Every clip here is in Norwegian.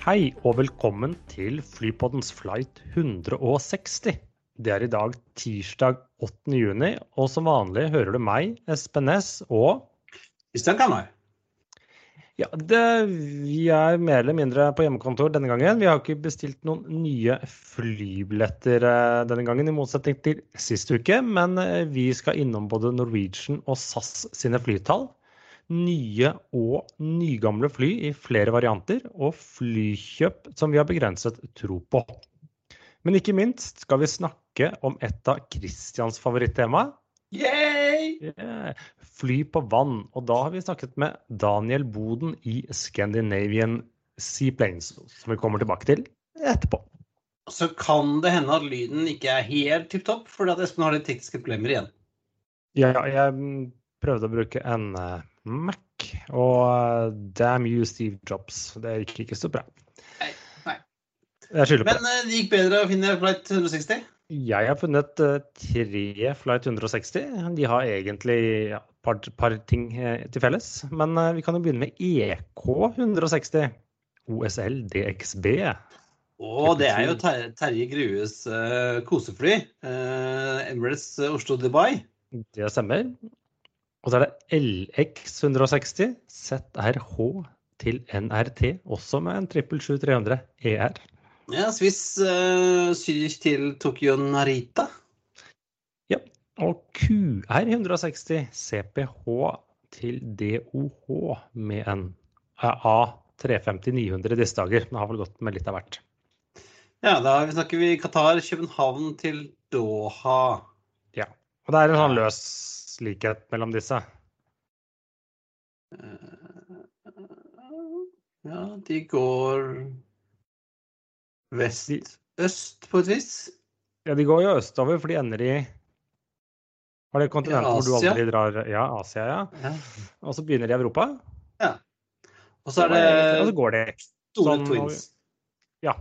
Hei og velkommen til Flypoddens flight 160. Det er i dag tirsdag 8. juni, og som vanlig hører du meg, Espen Næss, og Kristian Kammer. ja, det, vi er mer eller mindre på hjemmekontor denne gangen. Vi har ikke bestilt noen nye flybilletter eh, denne gangen, i motsetning til sist uke. Men eh, vi skal innom både Norwegian og SAS sine flytall nye og nygamle fly i flere varianter, og flykjøp som vi har begrenset tro på. Men ikke minst skal vi snakke om et av Christians favorittemaer. Yay! Yeah. Fly på vann. Og da har vi snakket med Daniel Boden i Scandinavian Seaplanes, som vi kommer tilbake til etterpå. Så kan det hende at lyden ikke er helt tipp topp, fordi at Espen har litt tekniske problemer igjen. Ja, jeg prøvde å bruke en uh, Mac, og uh, damn you, Steve Jobs. Det gikk ikke så bra. Nei, nei. Men eh, det gikk bedre å finne flight 160? Jeg har funnet uh, tre Flight 160. De har egentlig et ja, par, par ting uh, til felles. Men uh, vi kan jo begynne med EK 160. OSL DXB. Og det er jo Ter Terje Grues uh, kosefly. Uh, Emirates Oslo-Dubai. Det stemmer. Og så er det LX 160 ZRH til NRT, også med en 777-300 ER. Ja, Swiss uh, syr til Tokyo Narita. Ja. Og QR 160 CPH til DOH med en A350-900 disse dager. Det har vel gått med litt av hvert. Ja, da snakker vi Qatar, København til Doha. Ja. Og det er en sånn løs likhet mellom disse. Ja, de går vest-øst på et vis. Ja, de går jo østover, for de ender i Har det kontinentet hvor du aldri drar Ja, Asia, ja. Ja. Og så begynner de i Europa. ja. Og så er Og så det går de store sånn- twins. Ja.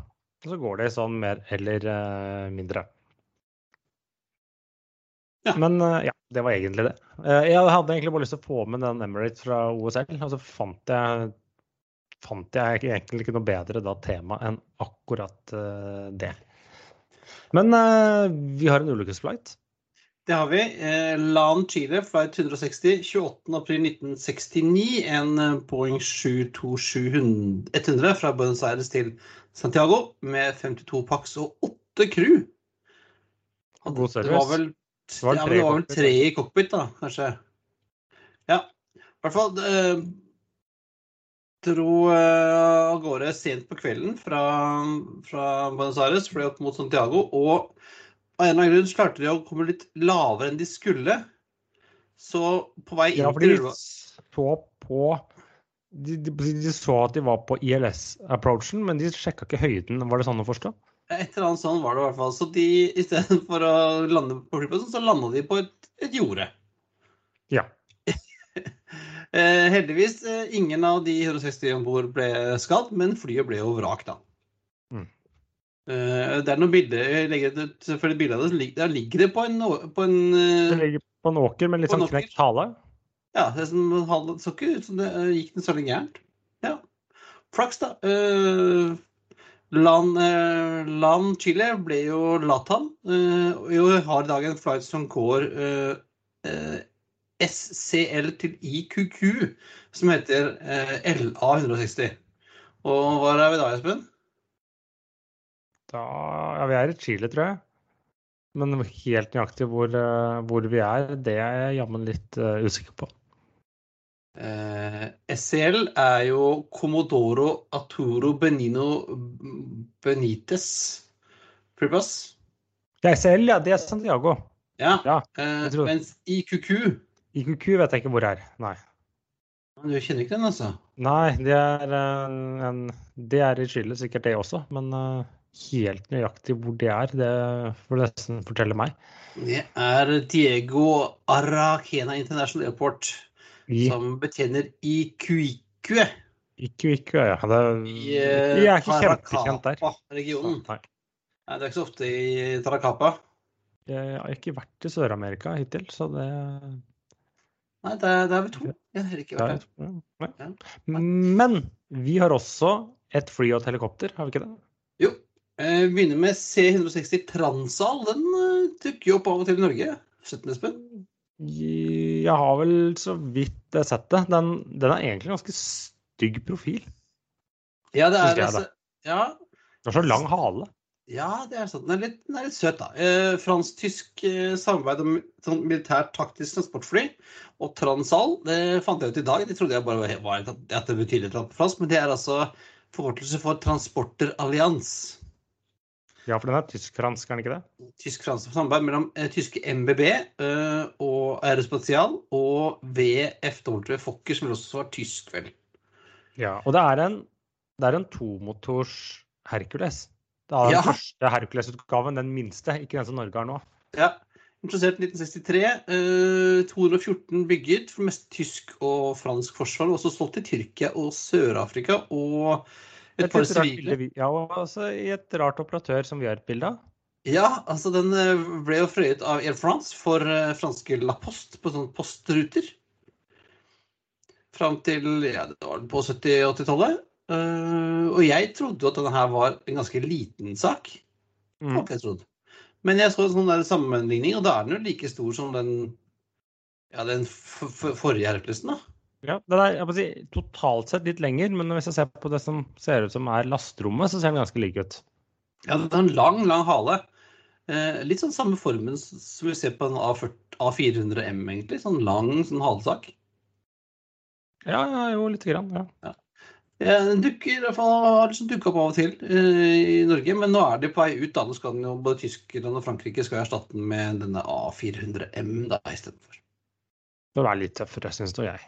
Og så går det sånn mer eller eh, mindre. Ja. Men eh, ja, det var egentlig det. Eh, jeg hadde egentlig bare lyst til å få med den Emirates fra OSL, og så fant jeg fant jeg egentlig ikke noe bedre da tema enn akkurat eh, det. Men eh, vi har en ulykkesflight. Det har vi. LAN Chile flight 160 28.4.1969. En Boeing 727-100 fra Buenos Aires til Santiago med 52 pax og 8 crew. God service. Det var vel, Det var ja, men det var vel tre i cockpit, da, kanskje. Ja, i hvert fall eh, dro eh, av gårde sent på kvelden fra, fra Buenos Aires, fløy opp mot Santiago. Og av en eller annen grunn klarte de å komme litt lavere enn de skulle. Så på vei inn Ja, til Ulva så på de, de, de så at de var på ILS-approachen, men de sjekka ikke høyden. Var det sånn å forstå? Et eller annet sånn var det i hvert fall. Så de istedenfor å lande på flyplassen, så landa de på et, et jorde. Ja. Eh, heldigvis eh, ingen av de 160 om bord ble skadd, men flyet ble jo vrak, da. Mm. Eh, det er noen bilder jeg legger ut for det bildet Der ligger det på en, på en Det ligger på en åker med litt sånn knekt hale. Ja, det så ikke ut som det gikk den så gærent. Ja. Flaks, da. Land, eh, Land Chile ble jo Latam. Eh, og har i dag en flight som går eh, eh, SCL til IQQ, som heter eh, LA160. Og hvor er vi da, Espen? Da, ja, vi er i Chile, tror jeg. Men helt nøyaktig hvor, eh, hvor vi er, det er jeg jammen litt usikker på. Eh, SCL er jo Commodoro Arturo Benino Benitez Det er SL, ja, det er Santiago. Ja. Ja, eh, mens IQQ IQQ vet jeg ikke hvor er. Nei. Men Du kjenner ikke den, altså? Nei, det er, en, det er i Chile, sikkert det også. Men eh, helt nøyaktig hvor det er, det får du nesten fortelle meg. Det er Diego Aracena International Airport, I, som betjener Ikuikue. ikke, ja. Det, i jeg er ikke kjempekjent der. Paracapa-regionen. Nei. Nei, det er ikke så ofte i Tarakapa. Jeg har ikke vært i Sør-Amerika hittil, så det Nei, det er, det er vi to. Jeg har ikke vært er, der. nei. Men vi har også et fly og et helikopter, har vi ikke det? Jo. Eh, Vi begynner med C160 Transal. Den eh, dukker jo opp av og til i Norge. 17. Espen. Jeg har vel så vidt sett det. Den, den er egentlig en ganske stygg profil. Ja, det er det altså, ja, Den har så lang hale. ja, det er sant. Den er litt, den er litt søt, da. Eh, Fransk-tysk eh, samarbeid om sånn militært taktisk transportfly og Transal, det fant jeg ut i dag. Det trodde jeg bare var, at det betydde et fransk, men det er altså forkortelse for Transporter Alliance. Ja, for den er tysk-fransk, er den ikke det? tysk-fransk samarbeid mellom eh, tyske MBB eh, og Aerospatial og VFW Fokker, som også var tysk, vel. Ja. Og det er en, det er en tomotors Hercules. Det er den Ja. første Hercules-utgaven, den minste, ikke den som Norge har nå. Ja. Introdusert 1963. eh, 214 bygget, for det meste tysk og fransk forsvar. Også solgt til Tyrkia og Sør-Afrika og et sivile. bilde Ja, og altså i et rart operatør som vi har et bilde av. Ja, altså den eh, ble jo frøyet av Air France for eh, franske La Poste på sånne postruter. Fram til ja, det var på 70- og 80-tallet. Eh, og jeg trodde jo at denne her var en ganske liten sak. Mm. Jeg. Men jeg så en sånn der sammenligning, og da er den jo like stor som den, ja, den forrige Herkulesen. da. Ja, det er si, totalt sett litt lenger, men hvis jeg ser på det som ser ut som er lasterommet, så ser den ganske lik ut. Ja, den har en lang, lang hale. Eh, litt sånn samme formen som vi ser på en A40 A400M, egentlig. Sånn lang sånn halesak. Ja, ja, jo, lite grann. Ja. Ja, den dukker, i hvert fall, har liksom dukket opp av og til eh, i Norge, men nå er de på vei ut. da. Nå skal den jo, Både Tyskland og Frankrike skal erstatte den med denne A400M da, istedenfor. Det er litt tøffere, syns nå jeg.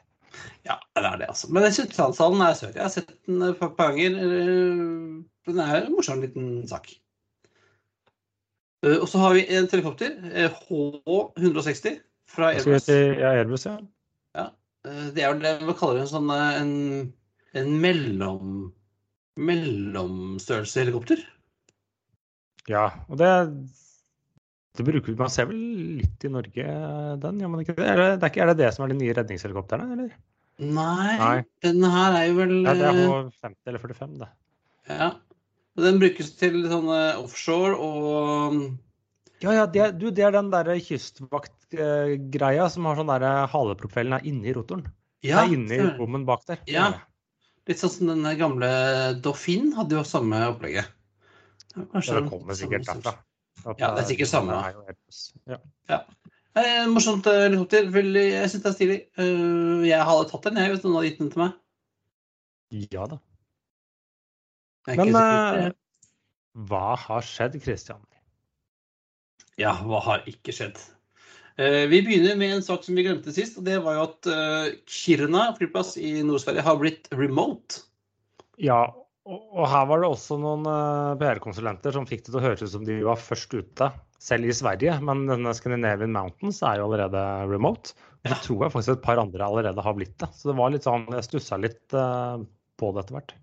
Ja, det er det, altså. Men jeg synes er søt. Jeg har sett den et par ganger. eh, Den er en morsom liten sak. Eh, Og så har vi en helikopter, eh, H160 fra Airbus. ja, Airbus, ja? ja. Det er vel det vi kaller en sånn eh, en, en mellom mellomstørrelse helikopter. Ja, og det, det bruker Man ser vel litt i Norge, den, gjør man ikke det? Er det, det er, ikke, er det det som er de nye redningshelikoptrene, eller? Nei, Nei. den her er jo vel Ja, det er eh, H50 eller 45, det. ja. Og Den brukes til sånn eh, offshore og Ja, ja, det, du, det er den der kystvaktgreia som har sånn derre halepropellen er inni rotoren. Ja, det er inni bommen bak der. Ja. litt sånn som den gamle Dauphin hadde jo samme opplegget. Ja, Ja, det kommer sikkert derfra. At Ja, det er sikkert samme, Airbus. Ja. Eh, morsomt eh, helikopter. Veldig, jeg syns det er stilig. Uh, jeg hadde tatt den, jeg, hvis noen hadde gitt den til meg. ja da. Men eh, hva har skjedd, Christian? Ja, hva har ikke skjedd? Vi begynner med en sak som vi glemte sist. og Det var jo at Kirna flyplass i Nord-Sverige har blitt remote. Ja, og, her var det også noen eh, PR-konsulenter som fikk det til å høres ut som de var først ute, selv i Sverige. Men denne Scandinavian Mountains er jo allerede remote. Og så tror jeg faktisk et par andre allerede har blitt det. Så det var litt sånn, jeg stussa litt eh, på det etter hvert.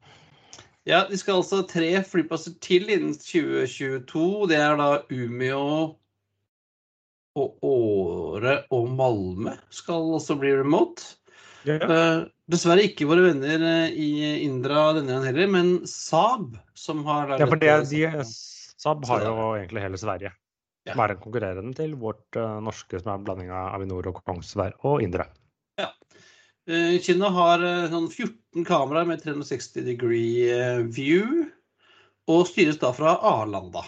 Ja, De skal altså ha tre flyplasser til innen 2022. Det er da Umeå og Åre og Malmö skal også bli remote. Ja, Eh, dessverre ikke våre venner eh, i Indra denne gangen heller, men Saab, som har ja for det, de, Saab har jo egentlig hele Sverige. Ja. Som er en konkurrerende til vårt uh, norske, som er en blanding av Avinor og Kongsberg og Indre. Uh, Kina har uh, sånn 14 kameraer med 360 degree view, og styres da fra Arlanda.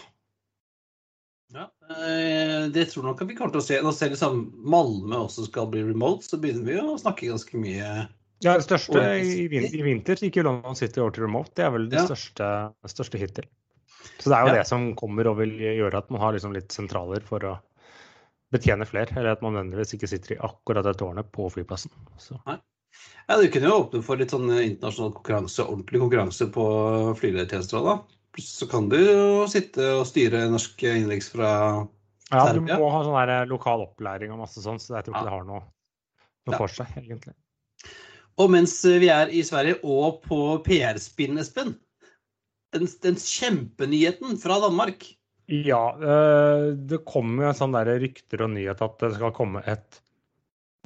Ja, eh, det tror nok at vi kommer til å se. Når selv liksom Malmö også skal bli remote, så begynner vi å snakke ganske mye Ja, det største i, i vinter gikk jo London City over til remote. Det er vel det Ja. største, det største hittil. Så det er jo Ja. det som kommer og vil gjøre at man har liksom litt sentraler for å betjene flere. Eller at man nødvendigvis ikke sitter i akkurat det tårnet på flyplassen. Så. Nei. Ja, Du kunne jo åpne for litt sånn internasjonal konkurranse, ordentlig konkurranse på flyledertjenester da. Så kan du jo sitte og styre norsk innenriks fra Ja, du må ha sånn der lokal opplæring og masse sånt, så jeg tror ikke Ja. det har noe, noe Ja. for seg, egentlig. Og mens vi er i Sverige og på PR-spinn, Espen. Den, den kjempenyheten fra Danmark. Ja, øh, det kommer jo sånn der rykter og nyhet at det skal komme et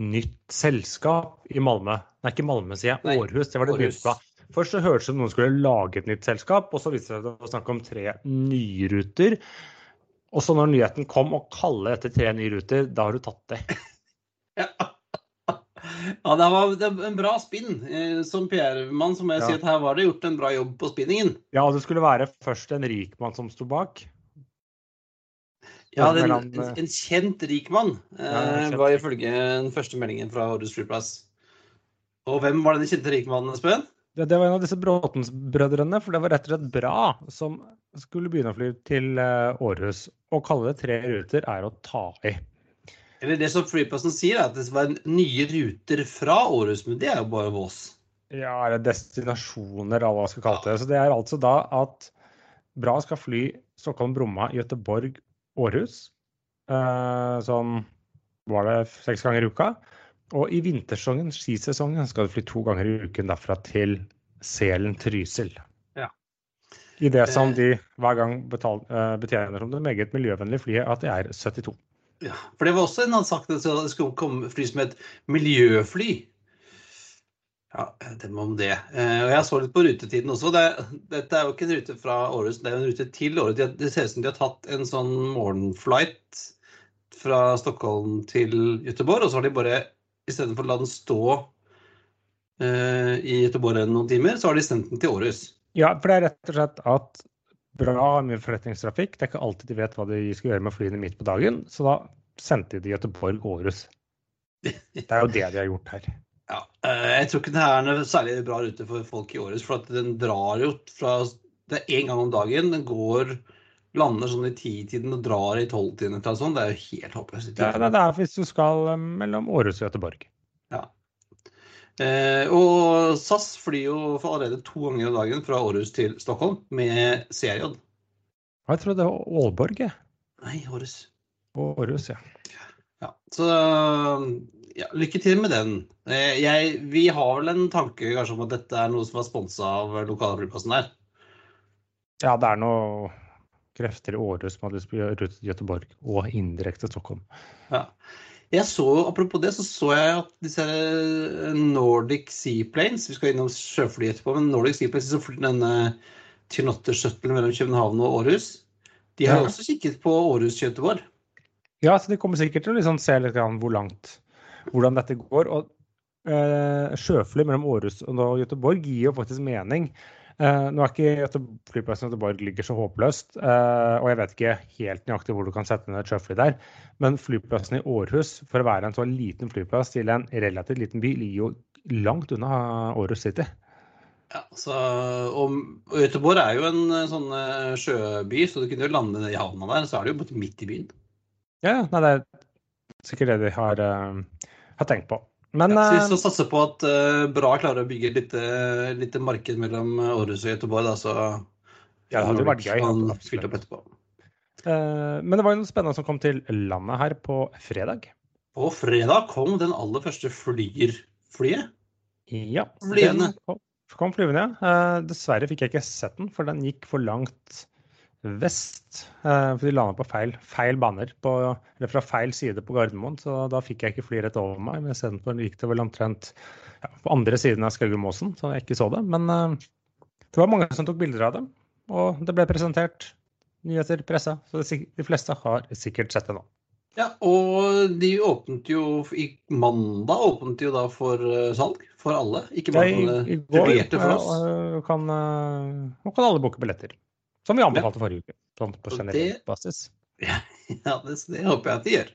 nytt selskap i Malmö. Nei, ikke Malmö, sier jeg. Århus. Det var det du på. Først så hørtes det som noen skulle lage et nytt selskap, og så viste det seg at det var snakk om tre nye ruter. Og så når nyheten kom og kalle etter tre nye ruter, da har du tatt det. Ja, ja det var en bra spinn. Eh, Som PR-mann så må jeg si at her var det gjort en bra jobb på spinningen. Ja, det skulle være først en rikmann som sto bak. Ja, den, en, eh, en kjent rik mann eh, Ja, var ifølge den første meldingen fra Århus flyplass. Og hvem var den kjente rikmannen, Espen? Det, det var en av disse Bråtens-brødrene, for det var rett og slett bra, som skulle begynne å fly til eh, Århus. Å kalle det tre ruter er å ta i. Eller det som flyplassen sier, er at det var nye ruter fra Århus, men det er jo bare Vås. Ja, eller destinasjoner, eller hva man skal kalle det. Så det er altså da at Bra skal fly Stockholm-Bromma, Göteborg, Århus. Eh, sånn var det seks ganger i uka. Og i vintersesongen, skisesongen, skal du fly to ganger i uken derfra til Selen-Trysil. Ja. I det som de hver gang betal, eh, betjener som det meget miljøvennlige flyet, at det er 72. Ja, for det var også en annen sak at det skulle komme fly som et miljøfly. Ja, det må om det. Eh, Og jeg så litt på rutetiden også. Det, dette er jo ikke en rute fra Århus, det er en rute til Århus. Det ser ut som de har tatt en sånn morgenflight fra Stockholm til Göteborg, og så har de bare istedenfor å la den stå eh, i Göteborg noen timer, så har de sendt den til Århus. Ja, for det er rett og slett at Bra med mye forretningstrafikk. Det er ikke alltid de vet hva de skal gjøre med flyene midt på dagen, så da sendte de Göteborg Århus. Det er jo det de har gjort her. Ja, eh, jeg tror ikke det er noe særlig bra rute for folk i Århus, for at den drar jo fra Det er én gang om dagen. Den går Lander sånn i titiden og drar i tolvtiden sånt. Det er jo helt håpløst. Det er, det er hvis du skal eh, mellom Århus og Göteborg. Ja. Eh, og SAS flyr jo for allerede to ganger om dagen fra Århus til Stockholm med CRJ. Jeg trodde det var Aalborg. jeg. Nei, Århus. Århus, ja. Ja, så ja, lykke til med den. Eh, Jeg, vi har vel en tanke kanskje om at dette er noe som er sponsa av lokalflyplassen der. Ja, det er noe krefter i Århus som hadde lyst til å rute til Göteborg og indirekte Stockholm. Ja. Jeg så, Apropos det, så så jeg at disse Nordic Seaplanes Vi skal innom sjøfly etterpå, men Nordic Seaplanes som flyr denne Tynotter-shuttlen mellom København og Århus, de har Ja. også kikket på Århus-Göteborg. Ja, så de kommer sikkert til å liksom se litt hvor langt hvordan dette går. Og eh, sjøfly mellom Århus og Göteborg gir jo faktisk mening. Eh, nå er ikke Göte- flyplassen i Göteborg ligger så håpløst, eh, og jeg vet ikke helt nøyaktig hvor du kan sette ned et sjøfly der, men flyplassen i Århus, for å være en så liten flyplass til en relativt liten by, ligger jo langt unna Århus City. Ja, så, og, og Göteborg er jo en sånn eh, sjøby, så du kunne jo lande i havna der. Så er det jo midt i byen. Ja, nei, det er sikkert det de har, uh, har tenkt på. Men Ja, så eh, hvis du satser på at uh, Bra klarer å bygge et lite, lite marked mellom Århus og Göteborg, da, så Ja, det hadde jo vært gøy, kan opp etterpå. Uh, men det var jo noe spennende som kom til landet her på fredag. På fredag kom den aller første flyerflyet. Ja, flyene. den kom, kom flyvende. ja. Eh, dessverre fikk jeg ikke sett den, for den gikk for langt vest. Eh, for de landet på feil, feil baner, på, eller fra feil side på Gardermoen. Så da fikk jeg ikke fly rett over meg. Men istedenfor gikk det vel omtrent ja, på andre siden av Skaugemåsen, så jeg ikke så det. Men eh, det var mange som tok bilder av dem, og det ble presentert. Nyheter, pressa. Så de fleste har sikkert sett det nå. Ja, og de åpnet jo i mandag åpnet de jo da for eh, salg for alle. Ikke bare i, for i det går for oss. eh, kan, eh, nå kan alle booke billetter. Som vi anbefalte forrige uke. Sånn på generell basis. Ja, det, det håper jeg at de gjør.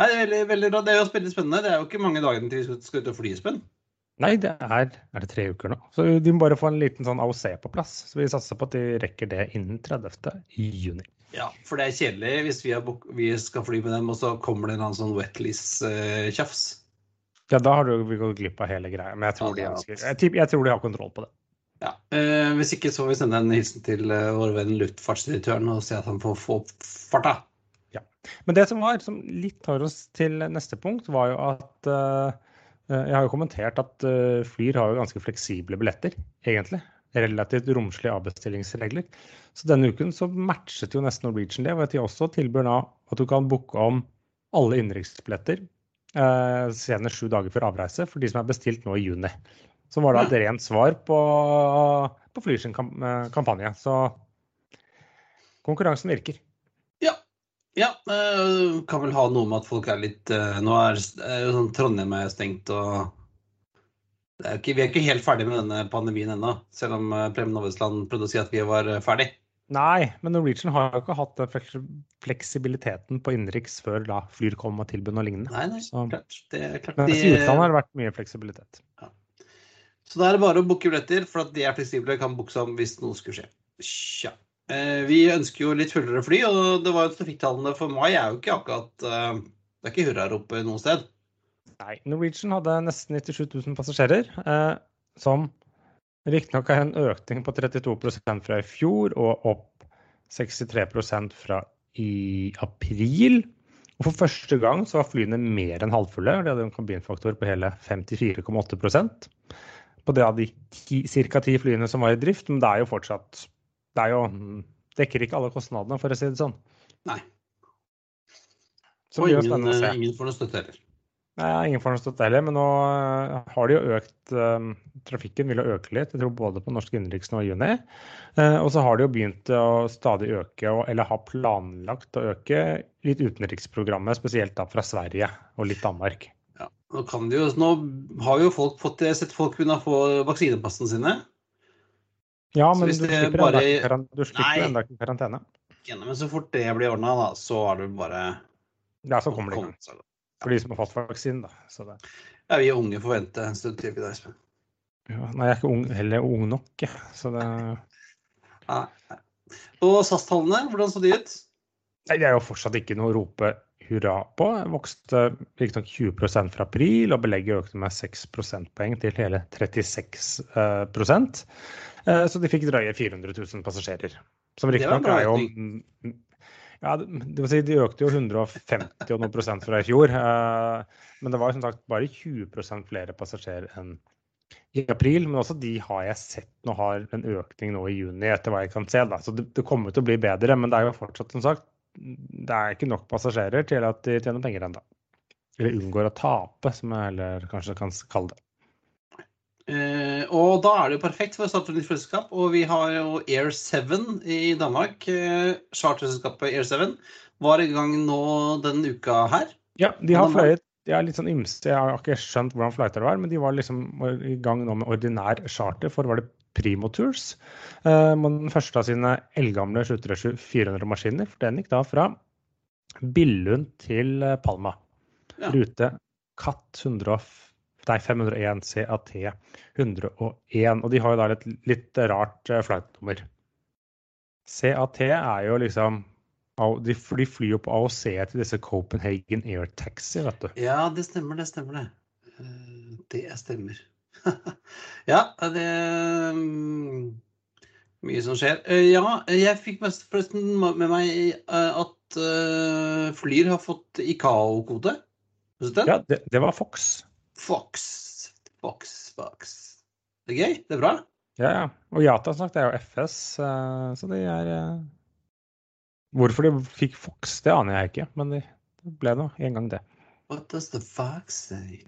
Nei, det er veldig, veldig. Det er jo veldig spennende. Det er jo ikke mange dagene til vi skal, skal ut og fly, Espen. Nei, det er, er det tre uker nå. Så de må bare få en liten sånn AOC på plass. Så vi satser på at de rekker det innen 30. juni. Ja, for det er kjedelig hvis vi, har vi skal fly med dem, og så kommer det en sånn wetlease-tjafs. Ja, da har du gått glipp av hele greia. Men jeg tror, de, ønsker, jeg, jeg tror de har kontroll på det. Ja. Eh, hvis ikke så får vi sende en hilsen til eh, vår venn luftfartsdirektøren og si at han får få opp farta. Men det som var, som litt tar oss til neste punkt, var jo at eh, eh, Jeg har jo kommentert at eh, Flyr har jo ganske fleksible billetter, egentlig. Relativt romslige avbestillingsregler. Så denne uken så matchet jo nesten Norwegian det, ved at de også tilbyr da at du kan booke om alle innenriksbilletter senest sju dager før avreise for de som er bestilt nå i juni. Som var da et rent svar på, på Flyr sin eh, kampanje. Så konkurransen virker. Ja. ja eh, kan vel ha noe med at folk er litt eh, Nå er, er jo sånn Trondheim er stengt og det er ikke, Vi er ikke helt ferdig med denne pandemien ennå, selv om Preben Novesland prøvde å si at vi var ferdig. Nei, men Norwegian har jo ikke hatt fleksibiliteten på innenriks før da Flyr kom og tilbød noe lignende. Nei, nei, klart. Det er klart Men de, i utlandet har det vært mye fleksibilitet. Så da er det bare å booke billetter, for at de er fleksible, kan booke om hvis noe skulle skje. Tja. Eh, vi ønsker jo litt fullere fly, og det var jo trafikktallene for mai er jo ikke akkurat eh, Det er ikke hurrarop noe sted. Nei, Norwegian hadde nesten 97 000 passasjerer, eh, som riktignok er en økning på 32% fra i fjor og opp 63% fra i april. Og For første gang så var flyene mer enn halvfulle. De hadde en kabinfaktor på hele 54,8 på det av de ca. ti flyene som var i drift. Men det er jo fortsatt Det er jo, dekker ikke alle kostnadene, for å si det sånn. Nei. Så Og ingen, eh, ingen får noe støtte heller. Nei, ingen får noe støtte heller, men nå eh, har de jo økt um, Trafikken vil jo øke litt, jeg tror både på norsk innenriks i juni. Uh, og så har de jo begynt å stadig øke, og, eller har planlagt å øke litt utenriksprogrammet, spesielt da fra Sverige og litt Danmark. Ja. Nå, kan de jo, nå har jo folk fått jeg har sett folk begynne å få vaksinepassene sine. Ja, men du slipper, bare- enda ikke du slipper enda ikke karantene. Men så fort det blir ordna, så er det bare Ja, så kommer det i gang. For de som har fått vaksinen, da. Så det, Ja, vi er unge får vente en stund til. Espen. ja, nei, jeg er ikke ung, heller ung nok. Så det nei. Og SAS-tallene, hvordan så de ut? Nei, det er jo fortsatt ikke noe å rope hurra på. Vokste riktignok 20% fra april, og belegget økte med 6 prosentpoeng til hele 36 eh, Så de fikk drøye 400 000 passasjerer. Som riktignok er jo ja, det vil si, De økte jo 150 og noe prosent fra i fjor. eh, Men det var som sagt bare 20% flere passasjerer enn i april. Men også de har jeg sett nå har en økning nå i juni, etter hva jeg kan se. da, Så det, det kommer til å bli bedre. Men det er jo fortsatt som sagt det er ikke nok passasjerer til at de tjener penger ennå. Eller unngår å tape, som jeg heller kanskje kan kalle det. Eh, og da er det jo perfekt for å starte nytt flyselskap. Og vi har jo Air 7 i Danmark. Eh, Charterselskapet Air 7 var i gang nå denne uka her. Ja, de har fløyet de er litt sånn ymse, Jeg har ikke skjønt hvordan flighter det var, men de var liksom i gang nå med ordinær charter for var det Primo Tours. Eh, den første av sine eldgamle 737-400-maskiner. For den gikk da fra Billund til eh, Palma. Ja. Rute Katt 100, nei, 501 CAT 101. Og de har jo da et litt rart eh, flightnummer. CAT er jo liksom De flyr jo på AOC til disse Copenhagen Air Taxi, vet du. Ja, det stemmer, det stemmer det. Det stemmer. ja, det er mm, Mye som skjer. Eh, Ja, jeg fikk mest forresten med meg eh, at eh, Flyr har fått ICAO-kode. Ja, det, det var Fox. Fox. Fox, Fox. Det er gøy. Det er bra. Ja, ja. Og Yata snakket jeg jo FS, så de er Hvorfor de fikk Fox, det aner jeg ikke, men det det ble nå en gang det. What does the fox say?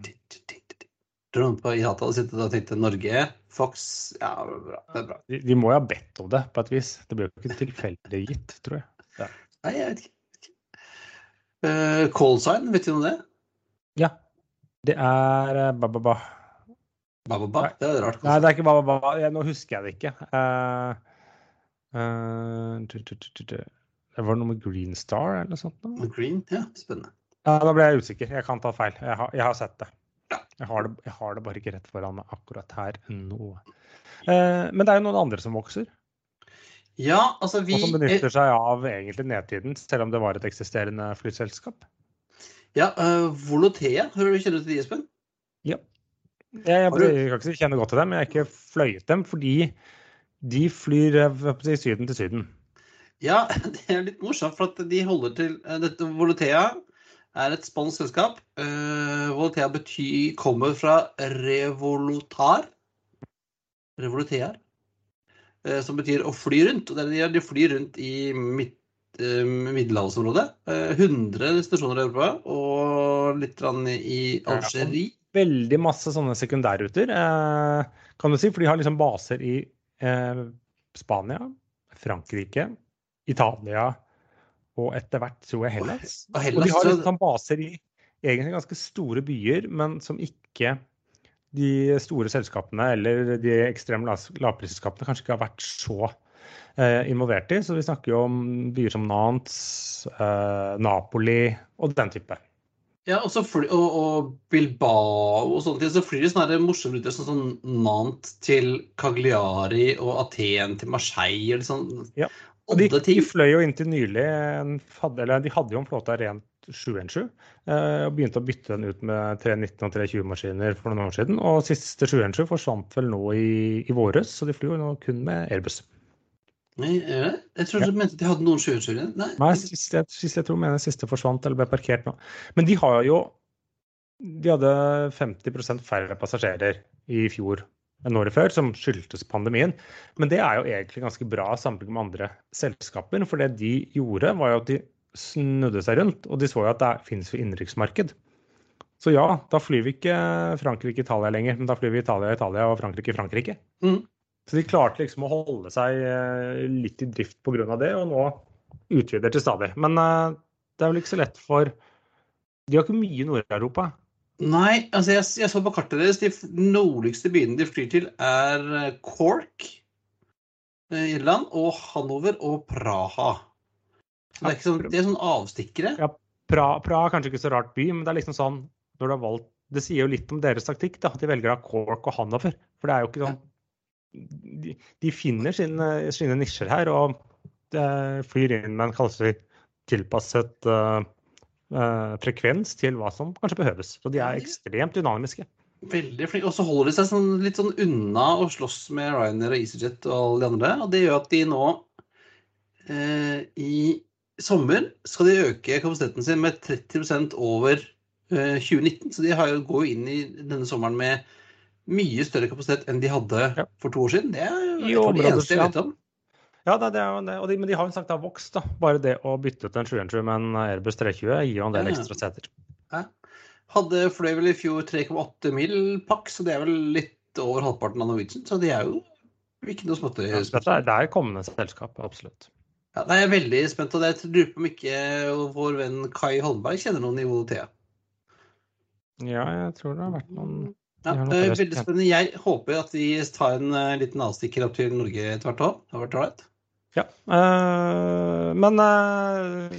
Noen på IATA og sittet og tenkt Norge, Fox Ja, det bra. Det er bra. De, de må jo ha bedt om det på et vis. Det ble jo ikke tilfeldig gitt, tror jeg. Nei, jeg vet ikke. Uh, Callsign, vet du noe om det? Ja. Det er eh, ba-ba-ba. Bababa. Det er rart. Nei, det er ikke ba-ba-ba. Nå husker jeg det ikke. Eh, eh. Det var noe med Green Star eller noe sånt? Green, ja, spennende. Ja, Da ble jeg usikker. Jeg kan ta feil. Jeg har, jeg har sett det. Jeg har det. Jeg har det bare ikke rett foran meg akkurat her nå. Eh, men det er jo noen andre som vokser, Ja, altså vi og som benytter seg av egentlig nedtiden, selv om det var et eksisterende flyselskap. Ja, uh, Volotea, hører du kjenner til de, Espen? Ja. Jeg, jeg, jeg, kan ikke si kjenner godt til dem, jeg har ikke fløyet dem fordi de flyr i Syden til Syden. Ja, det er litt morsomt, for at de holder til dette Volotea er et spansk selskap. Uh, Volotea betyr, kommer fra revolutar. Revolutear. Uh, som betyr å fly rundt. Og det er de, flyr rundt i midt, uh, middelhavsområdet. 100 destinasjoner i Europa og litt i Algerie. Veldig masse sånne sekundærruter, kan du si. For de har liksom baser i Spania, Frankrike, Italia og etter hvert tror jeg Hellas. Og, Hellas, og de har liksom baser i egentlig ganske store byer, men som ikke de store selskapene eller de ekstreme lavprisselskapene kanskje ikke har vært så eh, involvert i. Så vi snakker jo om byer som Nantes, eh, Napoli og den type. Ja, og, fly, og, og, Bilbao og sånne ting. Så flyr det sånne morsomme ruter sånn som Nantes til Cagliari og Aten til Marseille. Eller sånn. Ja. Og de, de, fløy jo inntil nylig eller De hadde jo en flåte av rent 717 eh, og begynte å bytte den ut med 319 og 320-maskiner for noen år siden. Og siste 717 forsvant vel nå i, i våres, så de flyr jo nå kun med Airbus. Nei, er det? Jeg trodde ja. du mente de hadde noen 717 igjen. Nei, Nei siste, jeg, siste, jeg tror mener siste forsvant eller ble parkert nå. Men de har jo De hadde 50% færre passasjerer i fjor enn året før, som skyldtes pandemien. Men det er jo egentlig ganske bra sammenlignet med andre selskaper. For det de gjorde, var jo at de snudde seg rundt, og de så jo at det finnes jo innenriksmarked. Så ja, da flyr vi ikke Frankrike-Italia lenger, men da flyr vi Italia-Italia og Frankrike-Frankrike. Mm. Så de klarte liksom å holde seg eh, litt i drift pga. det, og nå utvider til stadig. Men uh, det er vel ikke så lett for De har ikke mye i Nord-Europa. Nei, altså jeg, jeg, så på kartet deres. De nordligste byene de flyr til, er eh, Cork, i Irland, og Hanover og Praha. Så det er, sånn, det er sånn avstikkere. Ja, Praha, Praha er kanskje ikke så rart by, men det er liksom sånn når du har valgt Det sier jo litt om deres taktikk, da, at de velger av Cork og Hanover. For det er jo ikke sånn De, de finner sine, sine, nisjer her og flyr inn med en kalles tilpasset uh, eh, frekvens til hva som kanskje behøves. Så de er ekstremt dynamiske. Veldig flink. Og så holder de seg sånn, litt sånn unna å slåss med Ryanair og EasyJet og alle de andre. Og det gjør at de nå eh, i sommer skal de øke kapasiteten sin med 30 over eh, 2019. Så de har, går jo inn i denne sommeren med mye større kapasitet enn de hadde ja. for to år siden. Det er jo det eneste jeg vet om. Ja, det er jo det. De, men de har jo sagt det har vokst. da. Bare det å bytte ut en 717 med en Airbus 320 gir jo en del ekstra seter. Ja. Hadde fløy vel i fjor 3,8 mil pakk, så det er vel litt over halvparten av Norwegian. Så de er jo ikke noe småtteri. Ja, det, det er kommende selskap, absolutt. Ja, det er jeg veldig spent og Jeg lurer på om ikke vår venn Kai Holmberg kjenner noen nivå T. Ja, jeg tror det har vært noen ja, det er veldig spennende. Jeg håper at de tar en uh, liten avstikker opp til Norge etter hvert òg. Det har vært ålreit. Ja. Uh, men uh,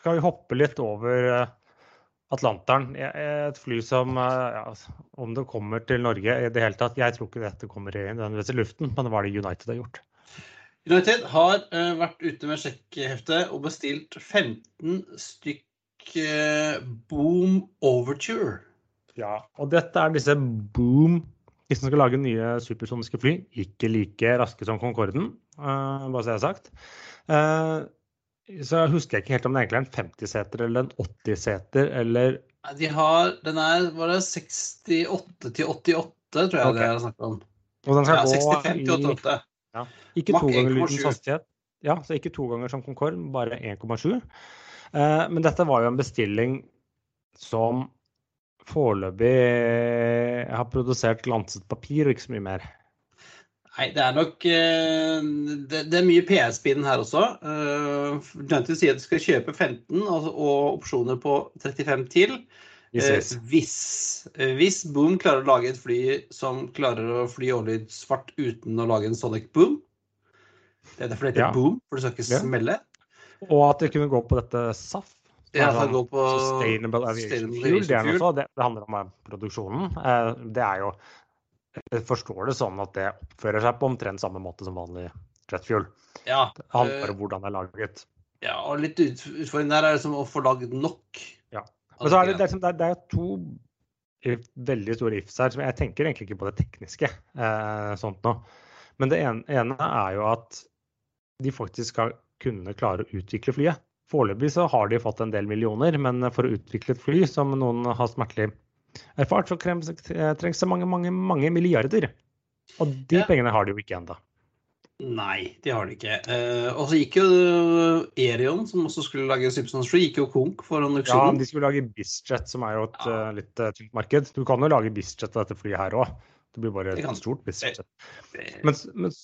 skal vi hoppe litt over uh, Atlanteren? Et fly som ja, Om det kommer til Norge i det hele tatt Jeg tror ikke dette kommer i, i luften, men hva er det United har gjort? United har vært ute med sjekkheftet og bestilt 15 stykk Boom Overture. Ja, og dette er disse Boom de som skal lage nye supersoniske fly, ikke like raske som Concorden, bare så jeg har sagt. Uh, så husker jeg ikke helt om det egentlig er en 50-seter eller en 80-seter eller De har Den er var det 68 til 88, tror jeg okay. det er snakk om. Og den skal ja, 65 til 88. Ja, ikke to ganger lydens hastighet. Ja, så ikke to ganger som Concorde, bare 1,7. Uh, eh, men dette var jo en bestilling som foreløpig har produsert glanset papir og ikke så mye mer. Nei, det er nok eh, Det, det er mye PS-spinn her også. Junty eh, sier at de skal kjøpe 15 og, og opsjoner på 35 til. Yes, yes. hvis, hvis, Boom klarer å lage et fly som klarer å fly overlydsfart uten å lage en Sonic Boom Det er derfor det heter ja. Boom, for det skal ikke smelle. Og at det kunne gå på dette SAF ja, det, gå på Sustainable Aviation Fuel. Det, det, handler om eh, produksjonen. Eh, det er jo forstår det sånn at det oppfører seg på omtrent samme måte som vanlig jetfuel. Ja, det handler om hvordan det er laget. Ja, og litt utfordring der er liksom å få lagd nok. Ja. Men så er det, det, er, det er to veldig store ifs her. som Jeg tenker egentlig ikke på det tekniske. Eh, sånt nå. Men det ene, ene, er jo at de faktisk skal kunne klare å utvikle flyet. Foreløpig så har de fått en del millioner, men for å utvikle et fly, som noen har smertelig erfart, så trengs det mange, mange, mange milliarder. Og de ja. pengene har de jo ikke ennå. Nei, de har de ikke. Eh, og så gikk jo eh, Erion, som også skulle lage Simpsons Free, gikk jo konk for en auksjon. Ja, de skulle lage Bizjet, som er jo et ja. uh, litt uh, tynt marked. Du kan jo lage Bizjet av dette flyet her òg. Det blir bare et stort Bizjet. Men, men,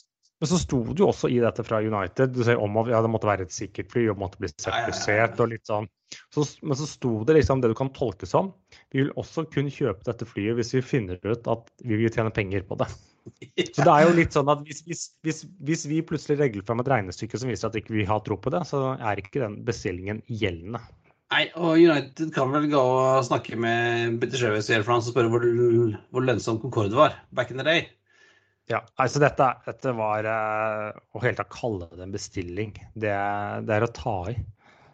men, så sto det jo også i dette fra United du ser om at ja, det måtte være et sikkert fly og måtte bli sertifisert og litt sånn. Så, men så sto det liksom det du kan tolke som. Vi vil også kun kjøpe dette flyet hvis vi finner ut at vi vil tjene penger på det. Så det er jo litt sånn at hvis, hvis, hvis, hvis vi plutselig regler fram et regnestykke som viser at ikke vi ikke har tro på det, så er ikke den bestillingen gjeldende. Nei, og United kan vel gå og snakke med British Airways og spørre hvor, hvor lønnsom Concorde var back in the day. Ja, altså dette, dette var uh, Å helt tatt kalle det en bestilling, det, det, er å ta i.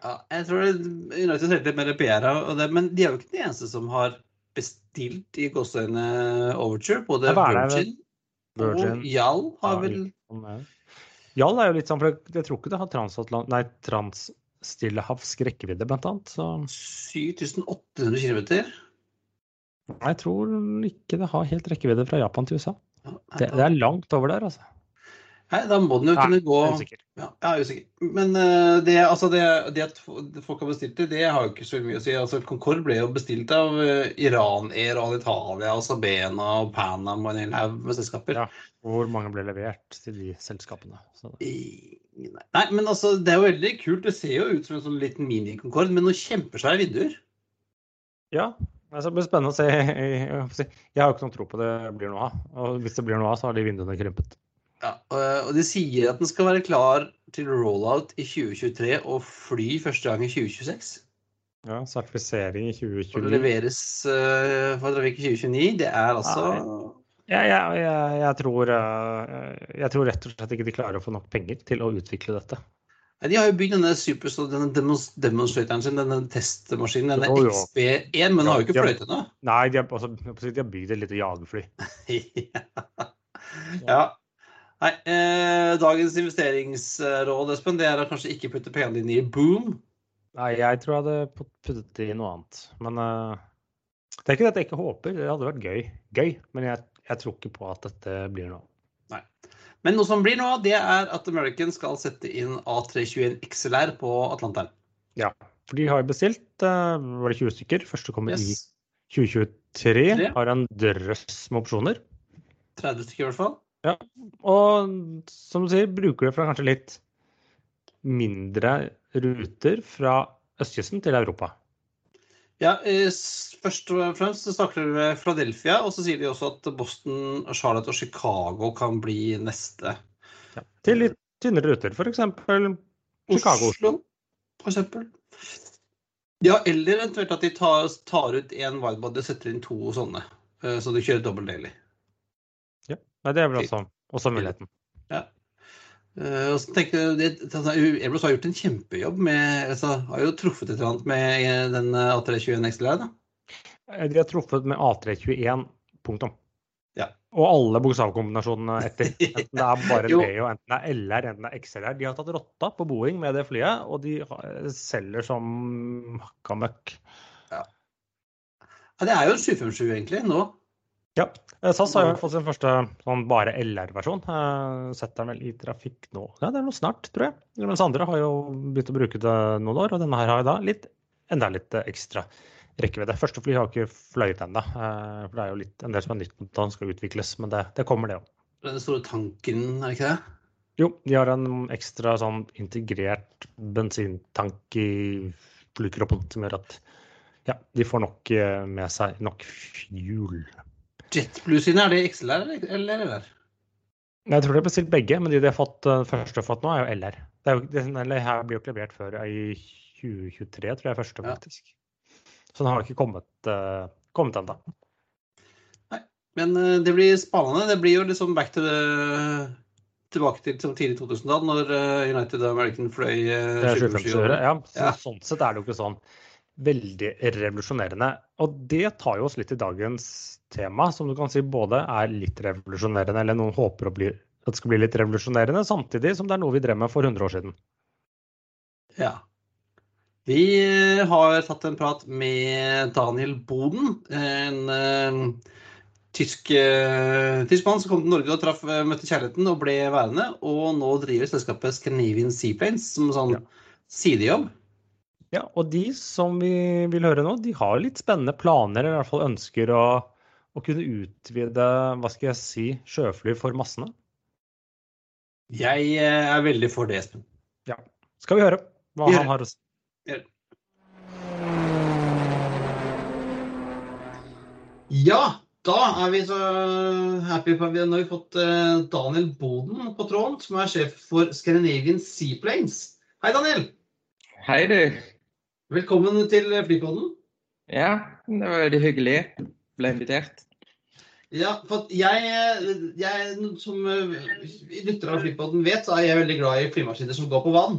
Ja, jeg tror United ser litt av det, men de er jo ikke de eneste som har bestilt i gåseøyne Overture. Både Virgin Virgin. Og Jall har vel Jall er jo litt sånn, for jeg tror ikke det har transatlant... Nei, transstillehavsk rekkevidde, blant annet. Så. 7800 km? Jeg tror ikke det har helt rekkevidde fra Japan til USA. Det, det er langt over der, altså. Nei, da må den jo kunne gå Jeg er usikker. Ja, jeg er usikker. Men uh, det, altså det, det, at folk har bestilt det, det har jo ikke så mye å si. Altså, Concorde ble jo bestilt av uh, Iran Air og Italia og Sabena og Panam og en hel haug med selskaper. Ja, Hvor mange ble levert til de selskapene? I, nei, men altså, det er jo veldig kult. Det ser jo ut som en sånn liten mini-Concorde med noen kjempesvære vinduer. Ja, det blir spennende å se. Jeg, har jo ikke noen tro på det blir noe av. Og hvis det blir noe av, så har de vinduene krympet. Ja, og De sier at den skal være klar til rollout i 2023 og fly første gang i 2026. Ja, sertifisering i 2029. Og det leveres for trafikk i 2029. Det er altså ja, ja, jeg, jeg, tror, uh, jeg tror rett og slett ikke de klarer å få nok penger til å utvikle dette. De har jo bygd denne Superstore, denne demonstratoren sin, denne testmaskinen, denne oh, XB1, men den har jo ikke fløyte nå. Nei, de har, altså, de har bygd et lite jagerfly. ja. Nei, eh, dagens investeringsråd, Espen, det er å kanskje ikke putte pengene dine i boom. Nei, jeg tror jeg hadde puttet det i noe annet. Men uh, det er ikke det at jeg ikke håper. Det hadde vært gøy. Gøy, men jeg, jeg tror ikke på at dette blir noe. Nei. Men noe som blir nå, det er at American skal sette inn A321 XLR på Atlanteren. Ja, for de har bestilt uh, var det 20 stykker. Første kommer yes. i 2023. 3. Har en drøss med opsjoner. 30 stykker i hvert fall. Ja, og som du sier, bruker det fra kanskje litt mindre ruter fra østkysten til Europa. Ja, eh, først og fremst så snakker vi med Philadelphia, og så sier de også at Boston, Charlotte og Chicago kan bli neste. Ja, til litt tynnere ruter, f.eks. Chicago. Oslo, eksempel. Ja, eller eventuelt at de tar, tar ut én widebody og setter inn to sånne, eh, så de kjører dobbelt daily. Nei, det er vel også, også muligheten. Ja. Uh, og så tenker jeg, altså, Airbus har gjort en kjempejobb med altså, Har jo truffet et eller annet med eh, den A321 XLR, da? Eh, de har truffet med A321, punktum. Ja. Og alle bokstavkombinasjonene etter. Enten det er bare Leo, enten det er LR, enten det er XLR. De har tatt rotta på Boeing med det flyet, og de selger som hakka møkk. Ja. ja. Det er jo en 757 egentlig nå. Ja. Eh, SAS har jo fått sin første sånn bare LR-versjon. Eh, setter den vel i trafikk nå. Ja, det er noe snart, tror jeg. Mens andre har jo begynt å bruke det noen år, og denne her har da litt, enda litt eh, ekstra rekkevidde. Første fly har ikke fløyet ennå. For det er jo litt, en del som er nytt mot den skal utvikles, men det, det kommer, det òg. Den store tanken, er det ikke det? Jo, de har en ekstra sånn integrert bensintank i flykroppen som gjør at ja, de får nok med seg nok fuel. JetBlue sine, er det XLR eller LR? Jeg tror de har bestilt begge, men de de har fått, uh, første har fått nå, er jo LR. Det, er jo, det eller, her blir jo ikke levert før i 2023, tror jeg første, faktisk. Ja. Så den har ikke kommet, uh, kommet ennå. Nei, men uh, det blir spennende. Det blir jo liksom back to the tilbake til som tidlig 2000-tall, når United American fløy uh, ja, så, ja. Sånn sett er det jo ikke sånn veldig revolusjonerende. Og det tar jo oss litt til dagens tema, som du kan si både er litt revolusjonerende, eller noen håper bli, at det skal bli litt revolusjonerende, samtidig som det er noe vi drev med for 100 år siden. Ja. Vi har tatt en prat med Daniel Boden, en uh, tysk, uh, mann som kom til Norge og traff, møtte kjærligheten og ble værende. Og nå driver selskapet Scandinavian Seaplanes som sånn ja. sidejobb. Ja, og de som vi vil høre nå, de har litt spennende planer, eller i hvert fall ønsker å, å kunne utvide hva skal jeg si, sjøfly for massene. Jeg eh, er veldig for det, Espen. Ja. Skal vi høre hva han har å si? Ja, da er vi så happy. på har vi fått eh, Daniel Boden på tråden, som er sjef for Scandinavian Seaplanes. Hei, Daniel. Hei, du. Velkommen til Flypodden. Ja, det var veldig hyggelig. Ble invitert. Ja, for jeg, jeg som lytter av Flypodden vet, så er jeg veldig glad i flymaskiner som går på vann.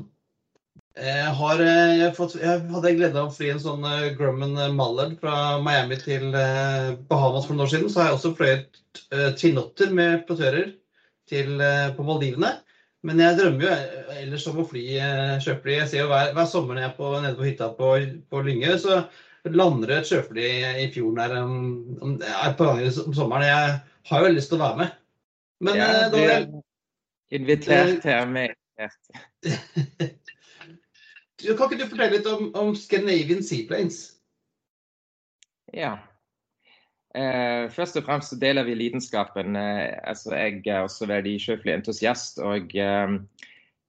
Jeg, har, jeg, fått, jeg hadde gleden av å fly en sånn eh, Grumman Mallard fra Miami til eh, Bahamas for noen år siden. Så har jeg også fløyet uh, Chinotter med portører til, på Maldivene. Men jeg drømmer jo ellers om å fly eh, sjøfly. Jeg ser jo hver, hver sommer når jeg er på, nede på hytta på, på Lyngø, så lander det et sjøfly i fjorden der om, om, om sommeren. Jeg har jo lyst til å være med. Men ja, du, da er Invitert her med. kan ikke du fortelle litt om, om Scandinavian Seaplanes? Ja. Eh, først og fremst deler vi lidenskapen. Eh, altså, jeg er også veldig sjøflyentusiast. og eh,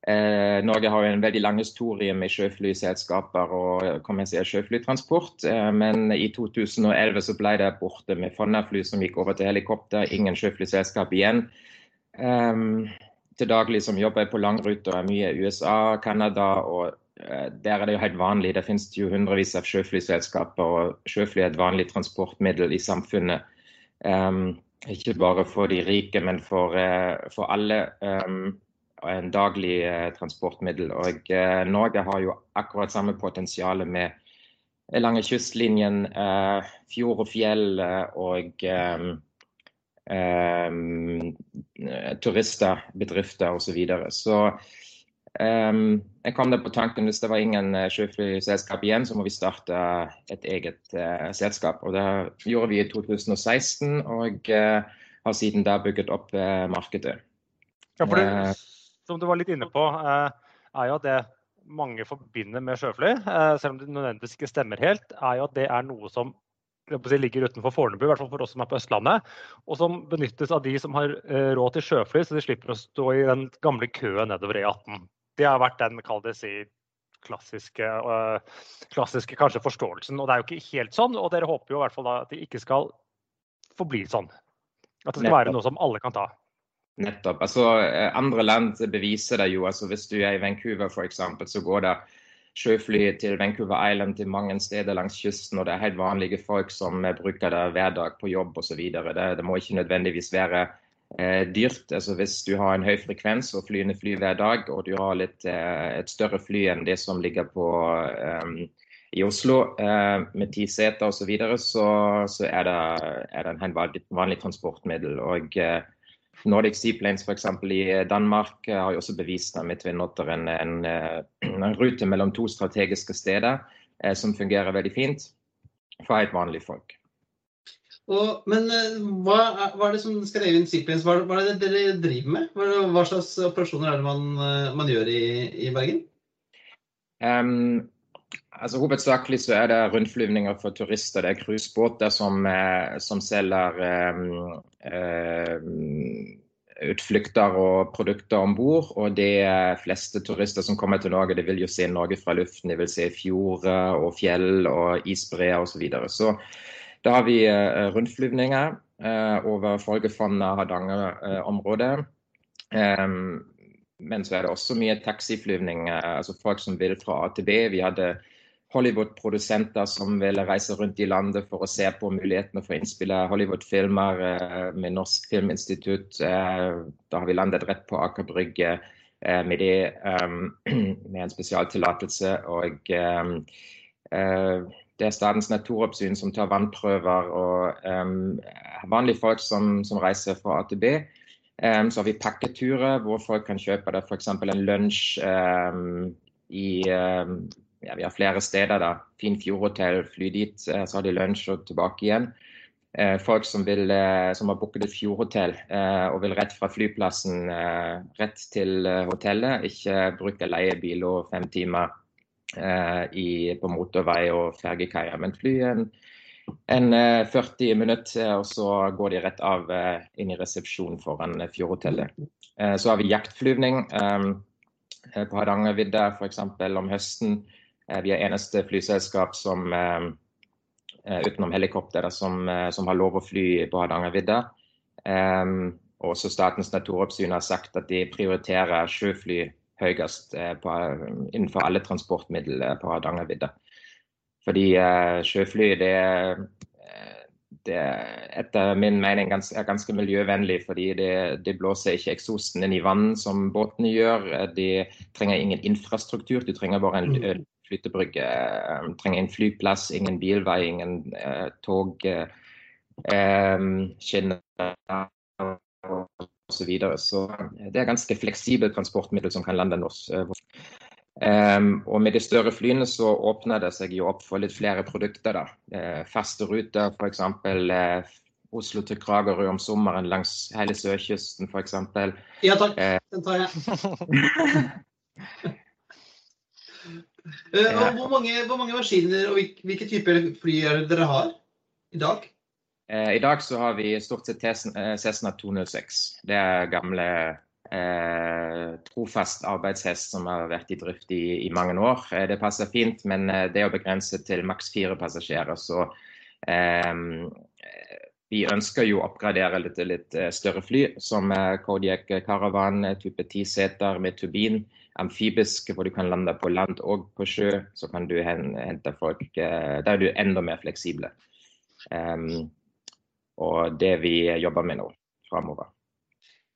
eh, Norge har jo en veldig lang historie med sjøflyselskaper og kommersiell sjøflytransport. Eh, men i 2011 så ble det borte med Fonna-fly som gikk over til helikopter. Ingen sjøflyselskap igjen. Eh, til daglig som jobber jeg på langruter, mye i USA, Canada og der er det jo helt vanlig. Det finnes jo hundrevis av sjøflyselskaper, og sjøfly er et vanlig transportmiddel i samfunnet. Um, ikke bare for de rike, men for, uh, for alle. Um, en daglig uh, transportmiddel. Og uh, Norge har jo akkurat samme potensial med lange kystlinjen, fjord og fjell og um, turister, bedrifter osv. Så, videre. så Um, jeg kom der på tanken hvis det var ingen uh, sjøflyselskap igjen, så må vi starte et eget uh, selskap. Og Det gjorde vi i 2016, og uh, har siden da bygget opp markedet. Ja, for det, Som du var litt inne på, er jo at det mange forbinder med sjøfly, selv om det nødvendigvis ikke stemmer helt, er jo at det er noe som ligger utenfor Fornebu, i hvert fall for oss som er på Østlandet. Og som benyttes av de som har råd til sjøfly, så de slipper å stå i den gamle køen nedover E18 det har vært den kall det si, klassiske, uh, klassiske kanskje forståelsen. Og det er jo ikke helt sånn, og dere håper jo i hvert fall da at det ikke skal forbli sånn. At det skal Nettopp. være noe som alle kan ta. Nettopp. Altså, eh, andre land beviser det jo. altså Hvis du er i Vancouver f.eks., så går det sjøfly til Vancouver Island til mange steder langs kysten, og det er helt vanlige folk som bruker det hver dag på jobb osv. Det, det må ikke nødvendigvis være dyrt. Altså Hvis du har en høy frekvens og flyende fly hver dag, og du har litt, eh, et større fly enn det som ligger på eh, i Oslo eh, med ti seter osv., så, videre, så så er det, er det en vanlig, vanlig transportmiddel. og eh, Nordic Seaplanes f.eks. i Danmark har jo også bevist med Twin Otter en, en, en, rute mellom to strategiske steder eh, som fungerer veldig fint for helt vanlige folk. Og, men eh, hva er, hva er, det som skal inn Seaplanes? Hva, hva, er det dere driver med? Hva, hva slags operasjoner er det man, eh, man gjør i, i Bergen? Um, altså Hovedsakelig så er det rundflyvninger for turister. Det er cruisebåter som, eh, som, selger um, um, utflukter og produkter om bord. Og de fleste turister som kommer til Norge, de vil jo se Norge fra luften. De vil se fjorder og fjell og isbreer osv. Så, videre. så da har vi eh, rundflyvninger eh, over Folgefonna Hardanger-området. Men så er det også mye taxiflyvning, altså folk som vil fra A til B. Vi hadde Hollywood-produsenter som ville reise rundt i landet for å se på mulighetene for å innspille Hollywood-filmer med Norsk Filminstitutt. Da har vi landet rett på Aker Brygge med det, med en spesialtillatelse. Og det er Statens naturoppsyn som tar vannprøver. og um, Vanlige folk som, som, reiser fra A til B. Um, så har vi pakketurer hvor folk kan kjøpe det f.eks. en lunsj um, i ja, Vi har flere steder. da, Fin fjordhotell, fly dit, så har de lunsj og tilbake igjen. Uh, folk som, vil, uh, som har booket et fjordhotell uh, og vil rett fra flyplassen rett til hotellet, ikke bruke leiebil og fem timer Eh, i, på motorvei og fergekaia. Men fly en, en 40 eh, minutter, og så går de rett av eh, inn i resepsjonen foran Fjordhotellet. Så har vi jaktflyvning på Hardangervidda f.eks. om høsten. Vi er eneste flyselskap som utenom helikopter som, som, har lov å fly på Hardangervidda. Også Statens naturoppsyn har sagt at de prioriterer sjøfly høyest eh, på, innenfor alle transportmidler på Hardangervidda. Fordi eh, sjøfly det, eh, det etter min mening gans, er ganske miljøvennlig. Fordi det, det, blåser ikke eksosten inn i vann som båtene gjør. De trenger ingen infrastruktur, du trenger bare en mm. flytebrygge. Du trenger en flyplass, ingen bilvei, ingen uh, tog. Uh, skinner osv. Så, videre. så det er ganske fleksibelt transportmiddel som kan lande norsk. Um, og med de større flyene så åpner det seg jo opp for litt flere produkter. da. Uh, faste ruter, f.eks. Uh, Oslo til Kragerø om sommeren langs hele sørkysten f.eks. Ja takk, uh, den tar jeg. uh, hvor, mange, hvor, mange, maskiner og hvilke typer fly er dere har i dag? Eh, I dag så har vi stort sett eh, Cessna 206. Det er gamle eh, trofast arbeidshest som har vært i drift i, i mange år. Eh, det passer fint, men det å begrense til maks fire passasjerer. Så eh, vi ønsker jo å oppgradere litt, litt større fly, som Kodiak Caravan type tiseter med turbin. Amfibisk, hvor du kan lande på land og på sjø. Så kan du hente folk Der er du enda mer fleksible. Um, og det vi jobber med nå framover.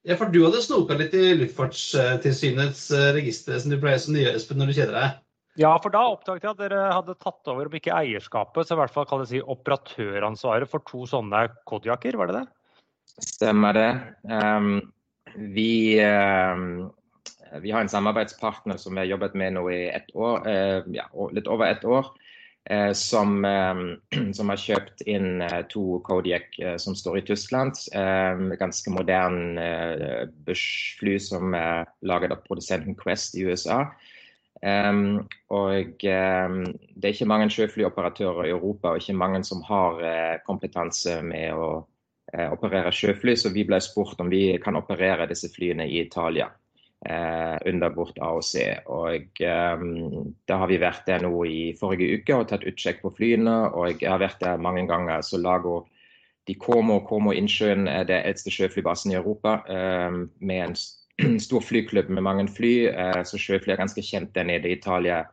Ja, for du hadde snoka litt i Luftfartstilsynets registre, register som du pleier som nye, Espen, når du kjeder deg? Ja, for da oppdaget jeg at dere hadde tatt over, om ikke eierskapet, så i hvert fall kan det si operatøransvaret for to sånne Kodiaker, var det det? Stemmer det. Um, vi, um, vi, har en samarbeidspartner som vi har jobbet med nå i et år, uh, ja, litt over ett år. Eh, som, eh, som, har kjøpt inn eh, to Kodiak som står i Tyskland. ganske moderne Bush-fly som er laget av produsenten Quest i USA. og det er ikke mange sjøflyoperatører i Europa og ikke mange som har kompetanse med å operere sjøfly, så vi ble spurt om vi kan operere disse flyene i Italia under vårt AOC. Og eh, Da har vi vært der nå i forrige uke og tatt utsjekk på flyene. Og jeg har vært der mange ganger. så Lago de Como Como Innsjøen er det eldste sjøflybasen i Europa. Eh, med en stor flyklubb med mange fly. Eh, så sjøfly er ganske kjent der nede i Italia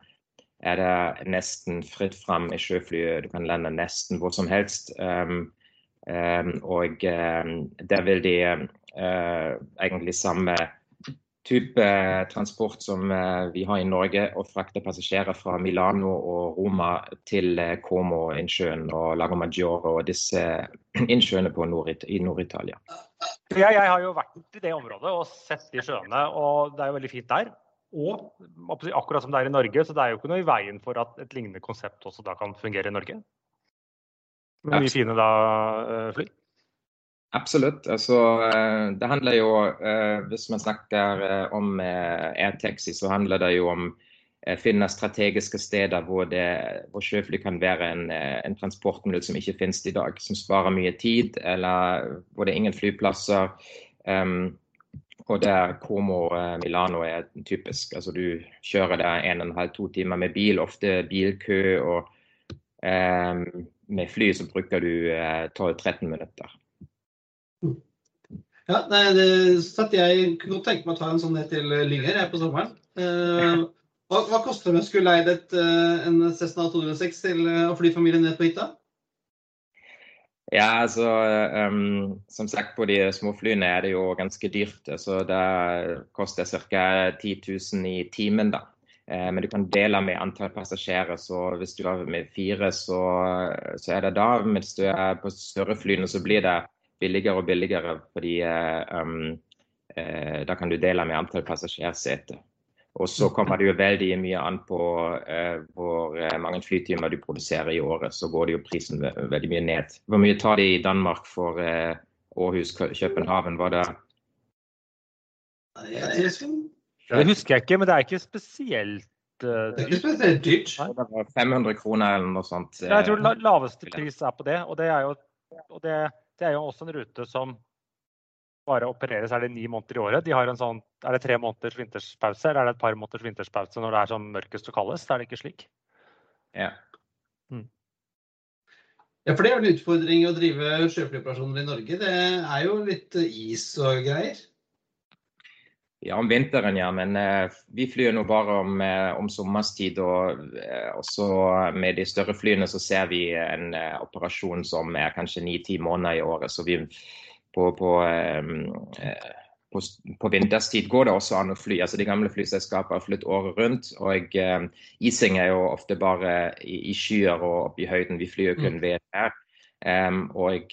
er det nesten fritt fram i sjøflyet. Du kan lande nesten hvor som helst. Um, um, og um, der vil de uh, egentlig samme type eh, transport som eh, vi har i Norge, og frakte passasjerer fra Milano og Roma til eh, Como-innsjøen og Lago Maggiore og disse innsjøene Nord i Nord-Italia. Ja, jeg har jo vært i det området og sett de sjøene, og det er jo veldig fint der. Og akkurat som det er i Norge, så det er jo ikke noe i veien for at et lignende konsept også da kan fungere i Norge. Med mye fine da, fly. Absolutt. Altså, eh, det handler jo, eh, Hvis man snakker eh, om airtaxi, så handler det jo om å finne strategiske steder hvor, det, hvor sjøfly kan være en, en transportmiddel som ikke finnes i dag. Som sparer mye tid, eller hvor det er ingen flyplasser. Um, og der Como Milano er typisk. Altså Du kjører der en og en halv, to timer med bil, ofte bilkø. Og um, med fly så bruker du 12-13 minutter. Ja, nei, det, så Jeg kunne tenke meg å ta en sånn ned til Lynger her på sommeren. Eh, hva, hva, koster det å skulle leid et, eh, en Cessna 206 til eh, å fly familien ned på hytta? Ja, altså um, Som sagt, på de små flyene er det jo ganske dyrt. Så det koster ca. 10 000 i timen. da. Eh, men du kan dele med antall passasjerer. Så hvis du er med fire, så, så er det da. Mens du er på større flyene, så blir det billigere og billigere. Fordi um, da kan du dele med antall passasjerseter. Og så kommer det jo veldig mye an på uh, hvor mange flytimer du produserer i året. Så går det jo prisen veldig mye ned. Hvor mye tar de i Danmark for uh, Århus-København? Var det det husker jeg ikke, men det er ikke spesielt Det er ikke spesielt dyrt. Det var 500 kroner eller noe sånt. Jeg tror la laveste pris er på det. Og det er jo, og det, det er jo også en rute som bare opereres er det ni måneder i året. De har en sånn, Er det tre måneders vinterspause eller er det et par måneders vinterspause når det er sånn mørkest og kaldest? Er det ikke slik? Ja. Mm. Ja, for det er en utfordring å drive sjøflyoperasjoner i Norge. Det er jo litt is og greier. Ja, om vinteren, ja. Men eh, vi flyr nå bare om, eh, om sommerstid. Og eh, også med de større flyene så ser vi en eh, operasjon som er kanskje ni-ti måneder i året. Så vi på, på, eh, på, på, vinterstid går det også an å fly. altså De gamle flyselskapene har flydd året rundt. Og eh, ising er jo ofte bare i, i skyer og oppe i høyden. Vi flyr jo kun mm. ved her. Um, og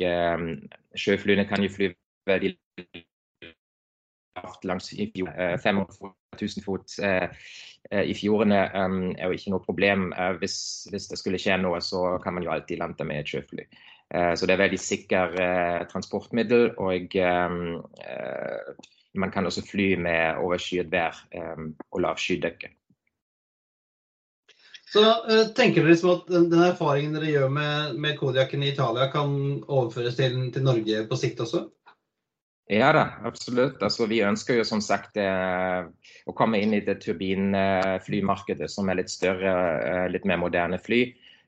sjøflyene kan jo fly veldig langs i fjor, 500 fot eh, eh, i fjordene um, er jo ikke noe problem. Hvis, hvis, det skulle skje noe, så kan man jo alltid lande med et sjøfly. Så det er veldig sikker transportmiddel. Og um, man kan også fly med overskyet vær um, og lav skydekke. Så tenker dere liksom at den, erfaringen dere gjør med, med Kodiaken i Italia, kan overføres til, til Norge på sikt også? Ja da, absolutt. Altså, vi ønsker jo som sagt eh, å komme inn i det turbinflymarkedet som er litt større, eh, litt mer moderne fly.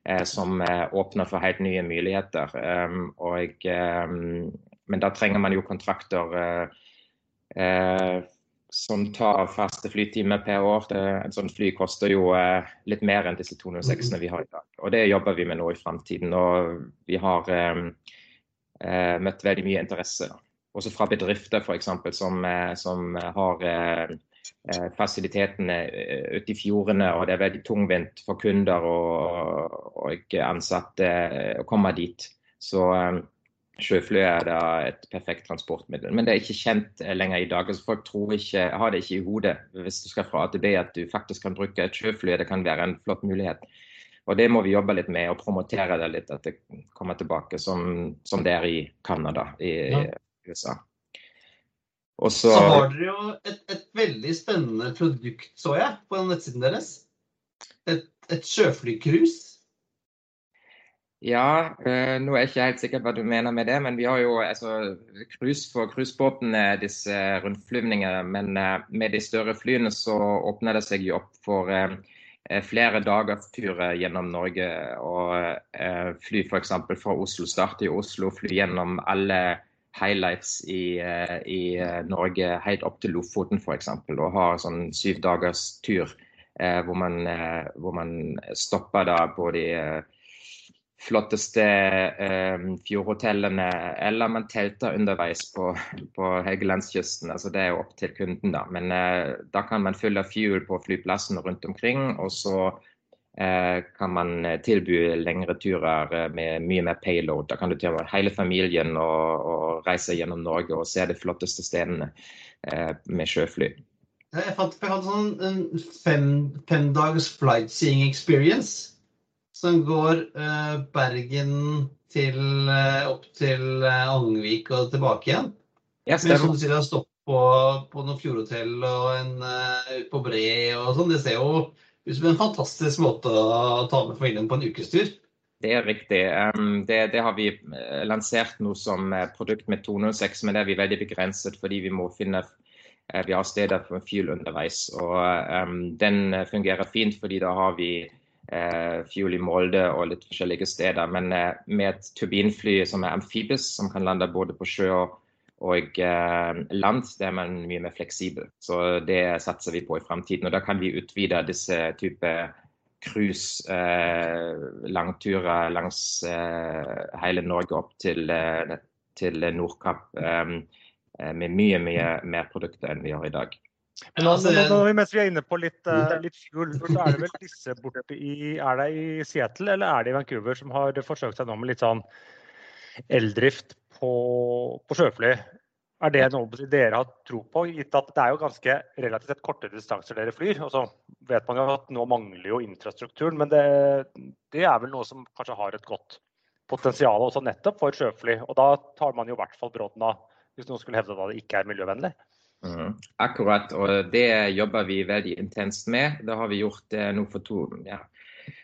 Eh, som åpner for helt nye muligheter. Um, og, um, men da trenger man jo kontrakter som tar faste flytimer per år. En sånn fly koster jo litt mer enn disse 206-ene vi har i dag. Og det jobber vi med nå i framtiden. Og vi har møtt veldig mye interesse. Da også fra bedrifter f.eks. Som, eh, som har eh, eh, fasilitetene ute i fjordene, og det er veldig tungvint for kunder og, og ansatte å komme dit. Så sjøfly er da et perfekt transportmiddel. Men det er ikke kjent lenger i dag. Altså, folk ikke, har det ikke i hodet hvis du skal fra A til B at du faktisk kan bruke et sjøfly. Det kan være en flott mulighet. Og det må vi jobbe litt med og promotere det litt, at det kommer tilbake som, som det er i Canada. I, ja. USA. Og så har dere jo et, et, veldig spennende produkt, så jeg, på nettsiden deres. Et, et sjøflycruise. Ja, øh, nå er jeg ikke helt sikker på hva du mener med det. Men vi har jo altså, cruise for cruisebåtene, disse rundflyvningene. Men øh, med de større flyene så åpner det seg jo opp for øh, flere dagers turer gjennom Norge. Og øh, fly f.eks. fra Oslo, starte i Oslo, fly gjennom alle highlights i, eh, i eh, Norge helt opp til Lofoten f.eks. Og har sånn syv dagers tur eh, hvor, man, eh, hvor, man, stopper da på de eh, flotteste eh, fjordhotellene, eller man telter underveis på, på Helgelandskysten. Altså, det er jo opp til kunden, da. Men da kan man fylle fuel på flyplassen rundt omkring. og så kan man eh, tilby lengre turer eh, med mye mer payload. Da kan du til hele familien og, og reise gjennom Norge og se de flotteste stedene med sjøfly. Jeg fant, jeg hadde sånn en fem, fem dags flight seeing experience som går eh, Bergen til, opp til Angvik og tilbake igjen. Ja, Men som du sier, stopp på, på noen fjordhotell og en uh, på Bre og sånn. Det ser jo ut som en fantastisk måte å ta med familien på en ukestur. Det er riktig. Det, det, har vi eh, lansert nå som eh, produkt med 206, men det er vi veldig begrenset fordi vi må finne eh, vi har steder for fuel underveis. og um, Den fungerer fint, fordi da har vi uh, fuel i Molde og litt forskjellige steder. Men uh, med et turbinfly som er amfibes, som kan lande både på sjø og og eh, land, der er man mye mer fleksibel. Så det satser vi på i framtiden. Og da kan vi utvide disse type cruise, eh, langturer langs eh, hele Norge opp til, til Nordkapp med mye, mye mer produkter enn vi har i dag. Men nå, nå, nå, mens vi er inne på litt, uh, litt fuel, så er det vel disse borte i Er det i Seattle eller er det i Vancouver som har forsøkt seg nå med litt sånn eldrift på, på sjøfly? Er det noe dere har tro på, gitt at det er jo ganske relativt sett korte distanser dere flyr? Og så vet man jo at nå mangler jo infrastrukturen, men det, det, er vel noe som kanskje har et godt potensial også nettopp for sjøfly. Og da tar man jo i hvert fall brodden av hvis noen skulle hevde at det ikke er miljøvennlig. Mm, akkurat, og det jobber vi veldig intenst med. Det har vi gjort eh, nå for to ja,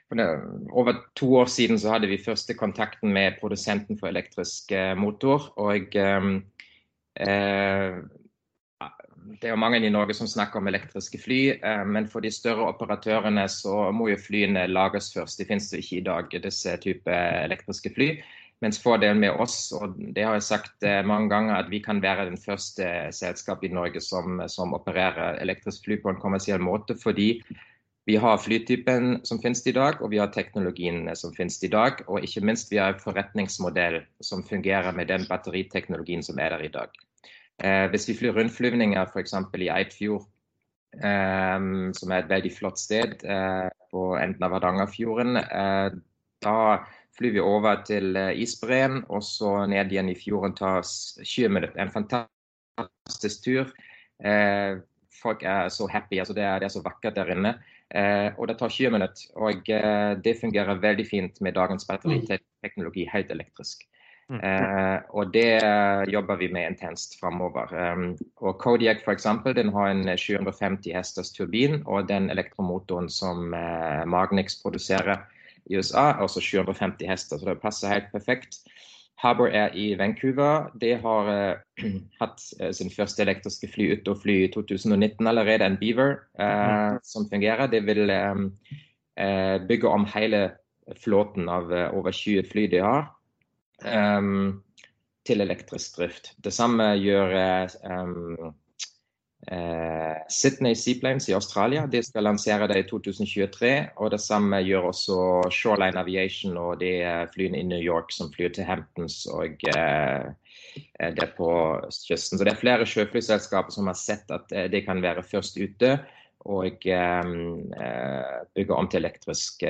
Over to år siden så hadde vi første kontakten med produsenten for elektrisk eh, motor. og eh, Eh, det er jo mange i Norge som snakker om elektriske fly, eh, men for de større operatørene så må jo flyene lages først. Det finnes jo ikke i dag, disse type elektriske fly. Mens fordelen med oss, og det har jeg sagt eh, mange ganger, at vi kan være den første selskapet i Norge som, som opererer elektrisk fly på en kommersiell måte. Fordi vi har flytypen som finnes i dag, og vi har teknologiene som finnes i dag. Og ikke minst vi har forretningsmodell som fungerer med den batteriteknologien som er der i dag. Eh, hvis vi flyr rundflyvninger f.eks. i Eidfjord, eh, som er et veldig flott sted eh, på enden av Hardangerfjorden, eh, da flyr vi over til eh, isbreen og så ned igjen i fjorden. tar 20 minutter. En fantastisk tur. Eh, folk er så happy. altså Det er, det er så vakkert der inne. Og det tar 20 minutter. Og det fungerer veldig fint med dagens batteriteknologi, helt elektrisk. Mm. Eh, og det jobber vi med intenst framover. Um, og Kodiak f.eks. den har en 750 hesters turbin, og den elektromotoren som uh, Magnix produserer i USA, er også 750 hester, så det passer helt perfekt. Harbour er i Vancouver. De har uh, hatt uh, sin første elektriske fly ute og fly i 2019 allerede, en Beaver, uh, som fungerer. De vil um, bygge om hele flåten av over 20 fly de har um, til elektrisk drift. Det samme gjør um, uh, Sydney Seaplanes i Australia. De skal lansere det i 2023. Og det samme gjør også Shoreline Aviation og de flyene i New York som flyr til Hamptons og eh, det på kysten. Så det er flere sjøflyselskaper som har sett at de kan være først ute og eh, bygge om til elektrisk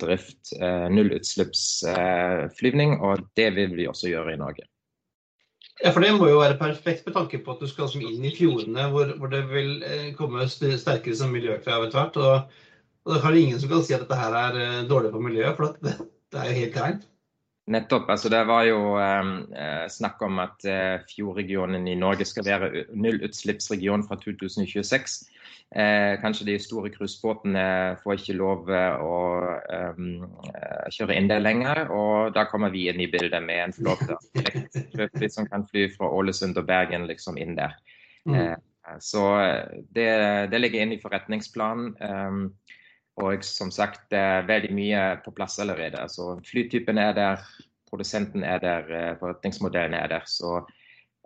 drift, eh, nullutslippsflyvning, og det vil vi også gjøre i Norge. Ja, for Det må jo være perfekt med tanke på at du skal inn i fjordene hvor, hvor det vil eh, komme sterkere som miljøkrav etter hvert. Og, og det er ingen som kan si at dette her er eh, dårlig for miljøet, for det, det er jo helt greit. Nettopp. altså Det var jo eh, snakk om at eh, fjordregionen i Norge skal være nullutslippsregion fra 2026. Eh, kanskje de store cruisebåtene får ikke lov eh, å um, kjøre inn der lenger. Og da kommer vi inn i bildet med en flåte som kan fly fra Ålesund og Bergen liksom inn der. Mm. Eh, så det, det, ligger inn i forretningsplanen. Um, og som sagt, det er veldig mye på plass allerede. Så flytypen er der, produsenten er der, forretningsmodellen er der. Så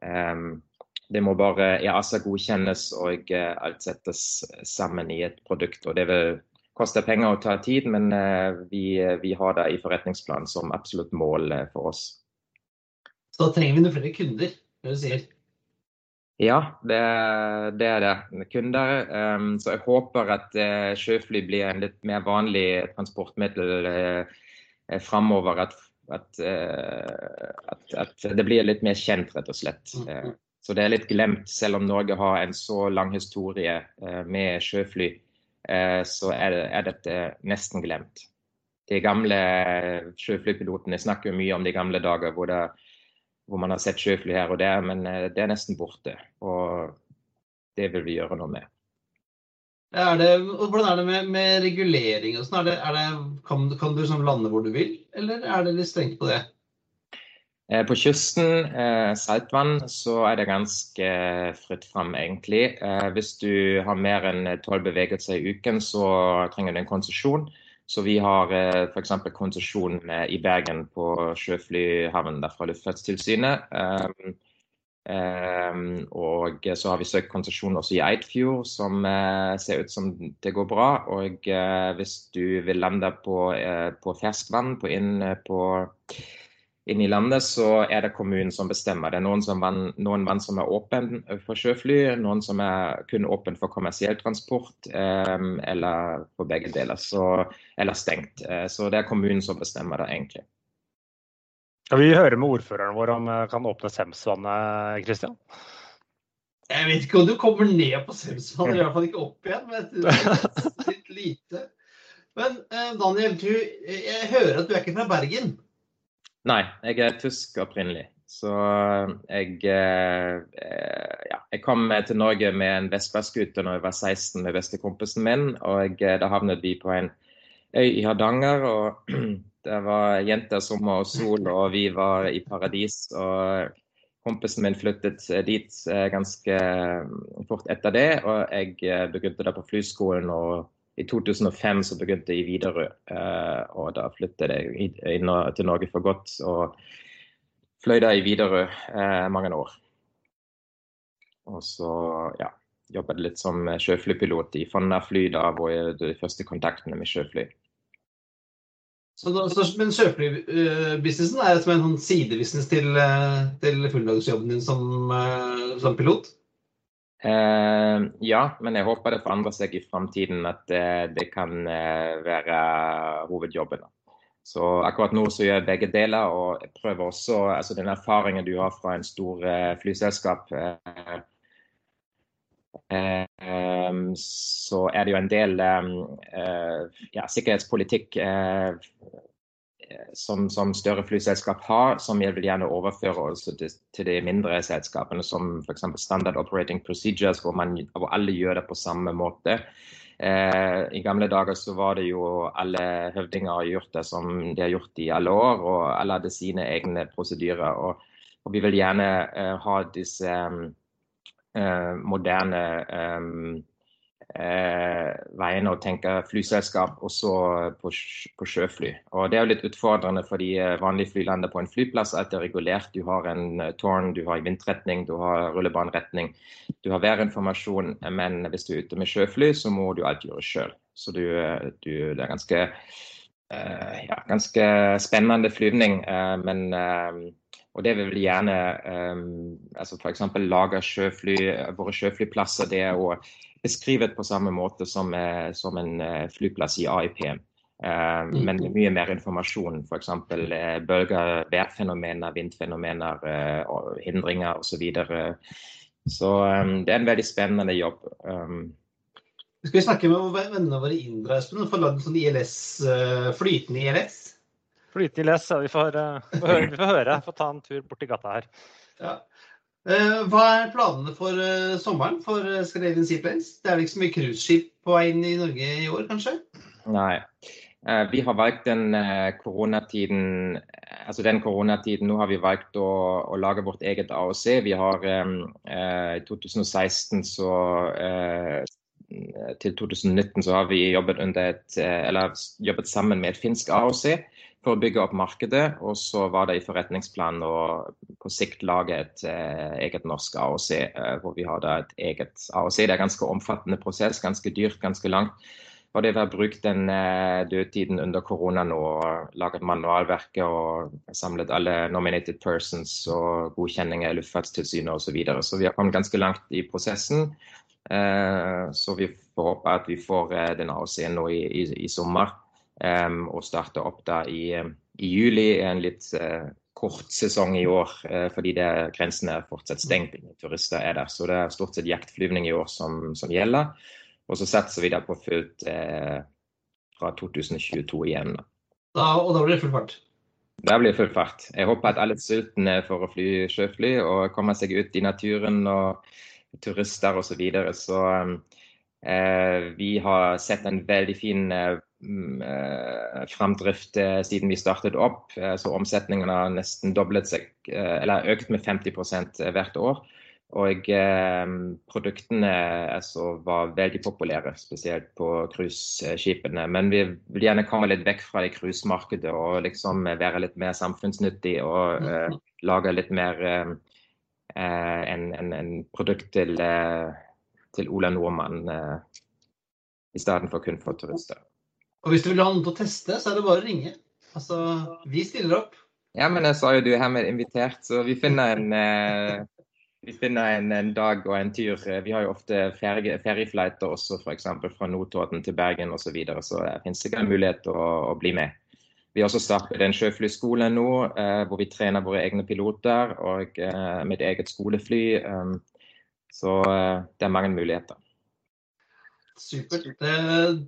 um, det må bare EASA godkjennes og eh, alt settes sammen i et produkt. og Det vil koste penger og ta tid, men eh, vi, vi har det i forretningsplanen som absolutt mål eh, for oss. Så da trenger vi noen flere kunder, det du sier? Ja, det, det, er det. Kunder. Så jeg håper at sjøfly blir en litt mer vanlig transportmiddel uh, framover. At, at, at, at, det blir litt mer kjent, rett og slett. Så det er litt glemt, selv om Norge har en så lang historie eh, med sjøfly. Eh, så er, det, er, dette nesten glemt. De gamle sjøflypilotene snakker mye om de gamle dager hvor, det, hvor man har sett sjøfly her og der, men eh, det er nesten borte. Og det vil vi gjøre noe med. Er det, hvordan er det med, med regulering? sånn? Kan, kan, du sånn lande hvor du vil, eller er det litt strengt på det? Eh, på kysten, eh, saltvann, så er det ganske fritt fram, egentlig. Eh, hvis du har mer enn tolv bevegelser i uken, så trenger du en konsesjon. Så vi har eh, f.eks. konsesjon i Bergen på sjøflyhavnen fra Luftfartstilsynet. Um, og så har vi søkt konsesjon også i Eidfjord, som ser ut som det går bra. Og hvis du vil lande på, på ferskvann på inn på inn i landet, så er det kommunen som bestemmer. Det er noen, som vann, noen vann som er åpen for sjøfly, noen som er kun åpen for kommersiell transport, eh, eller for begge deler. Så, eller stengt. Eh, så det er kommunen som bestemmer det, egentlig. Skal vi høre med ordføreren vår om eh, kan åpne Semsvannet, Kristian? Jeg vet ikke om du kommer ned på Semsvannet, i hvert fall ikke opp igjen. Men det er litt lite. Men eh, Daniel, du, jeg hører at du er ikke fra Bergen? Nei, jeg er tysk opprinnelig. Så jeg, eh, ja, jeg kom til Norge med en Vespa-scooter da jeg var 16 med bestekompisen min. Og jeg, da havnet vi på en øy i Hardanger. og Det var jenter, sommer og sol, og vi var i paradis. og Kompisen min flyttet dit eh, ganske fort etter det, og jeg begynte da på flyskolen. og i 2005 så begynte jeg i Widerøe, eh, og da flyttet jeg til Norge for godt. Og fløy da i Widerøe eh, mange år. Og så ja, jobbet litt som sjøflypilot i Fonna fly, da hvor jeg de første kontaktene med sjøfly. Så, så men sjøflybusinessen er som en sånn sidebusiness til, eh, til fulldagsjobben din som, som pilot? Eh, ja, men jeg håper det forandrer seg i framtiden at det, det kan eh, være hovedjobben. Så akkurat nå så gjør jeg begge deler, og jeg prøver også altså den erfaringen du har fra en stor eh, flyselskap. Eh, eh, så er det jo en del eh, ja, sikkerhetspolitikk som, som, større flyselskap har, som jeg vil gjerne overføre til, til, de mindre selskapene, som f.eks. Standard Operating Procedures, hvor, man, hvor, alle gjør det på samme måte. Eh, I gamle dager så var det jo alle høvdinger har gjort det som de har gjort i alle år, og alle hadde sine egne prosedyrer. Og, og vi vil gjerne eh, ha disse eh, moderne eh, eh, veiene å tenke flyselskap også på, på, sjøfly. Og Det er jo litt utfordrende for de eh, vanlige flylandene på en flyplass at det er regulert. Du har en eh, tårn, du har vindretning, du har rullebaneretning. Du har værinformasjon, men hvis du er ute med sjøfly, så må du alt gjøre sjøl. Så du, eh, du, det er ganske, eh, ja, ganske spennende flyvning. eh, men og det vil vi gjerne um, altså F.eks. lage sjøfly, våre sjøflyplasser. Det å beskrevet på samme måte som, eh, som en eh, flyplass i AIP. Uh, det Men mye mer informasjon, f.eks. Uh, bølger, værfenomener, vindfenomener, uh, hindringer osv. Så, videre. så um, det er en veldig spennende jobb. Um, skal vi snakke med vennene våre i Indre, Espen, og få lagd en sånn ILS, uh, flytende ILS? Flytende ILS, ja. Vi får, uh, vi får høre. Får ta en tur borti gata her. Ja. Eh, hva er planene for eh, sommeren for eh, Scandinavian Seaplanes? Det er vel ikke så mye cruiseskip på vei inn i Norge i år, kanskje? Nei. Vi har valgt den koronatiden altså den koronatiden, Nå har vi valgt å, å lage vårt eget AOC. Vi har I 2016 så til 2019 så har vi jobbet, et, jobbet sammen med et finsk AOC for å bygge opp markedet. Og så var det i forretningsplanen å på sikt lage et eh, eget norsk AOC, eh, hvor vi har da et eget AOC. Det er ganske omfattende prosess, ganske dyrt, ganske langt. Og det har brukt den eh, dødtiden under korona og laget manualverket og samlet alle nominated persons og godkjenninger i Luftfartstilsynet osv. Så, videre. så vi har kommet ganske langt i prosessen. Eh, så vi får håpe at vi får eh, den AOC-en nå i, i, i sommer. Og starter opp da i, i juli. En litt uh, kort sesong i år uh, fordi det, grensen er fortsatt stengt. Ingen turister er der. Så det er stort sett jaktflyvning i år som, som gjelder. Og så satser vi da på fullt uh, fra 2022 igjen. Da, og da blir det full fart? Da blir det full fart. Jeg håper at alle sultne for å fly sjøfly og komme seg ut i naturen og turister osv. Så, videre. så Eh, vi har sett en veldig fin eh, eh, framdrift siden vi startet opp. så Omsetningen har nesten doblet seg, eller økt med 50 hvert år. Og produktene altså, var veldig populære, spesielt på cruiseskipene. Men vi vil gjerne komme litt vekk fra det cruisemarkedet og liksom være litt mer samfunnsnyttig og uh, lage litt mer uh, en, en, en, produkt til uh, til Ola Nordmann uh, i stedet for kun for turister. Og hvis du vil ha noen til å teste, så er det bare å ringe. Altså, vi stiller opp. Ja, men jeg sa jo du er hermed invitert, så vi finner en, eh, vi finner en, en dag og en tur. Vi har jo ofte ferie, ferieflighter også, f.eks. fra Notodden til Bergen osv. Så, videre, så det finnes sikkert en mulighet til å, å, bli med. Vi har også startet en sjøflyskole nå, eh, hvor vi trener våre egne piloter og eh, med eget skolefly. Um, så eh, det er mange muligheter. Supert.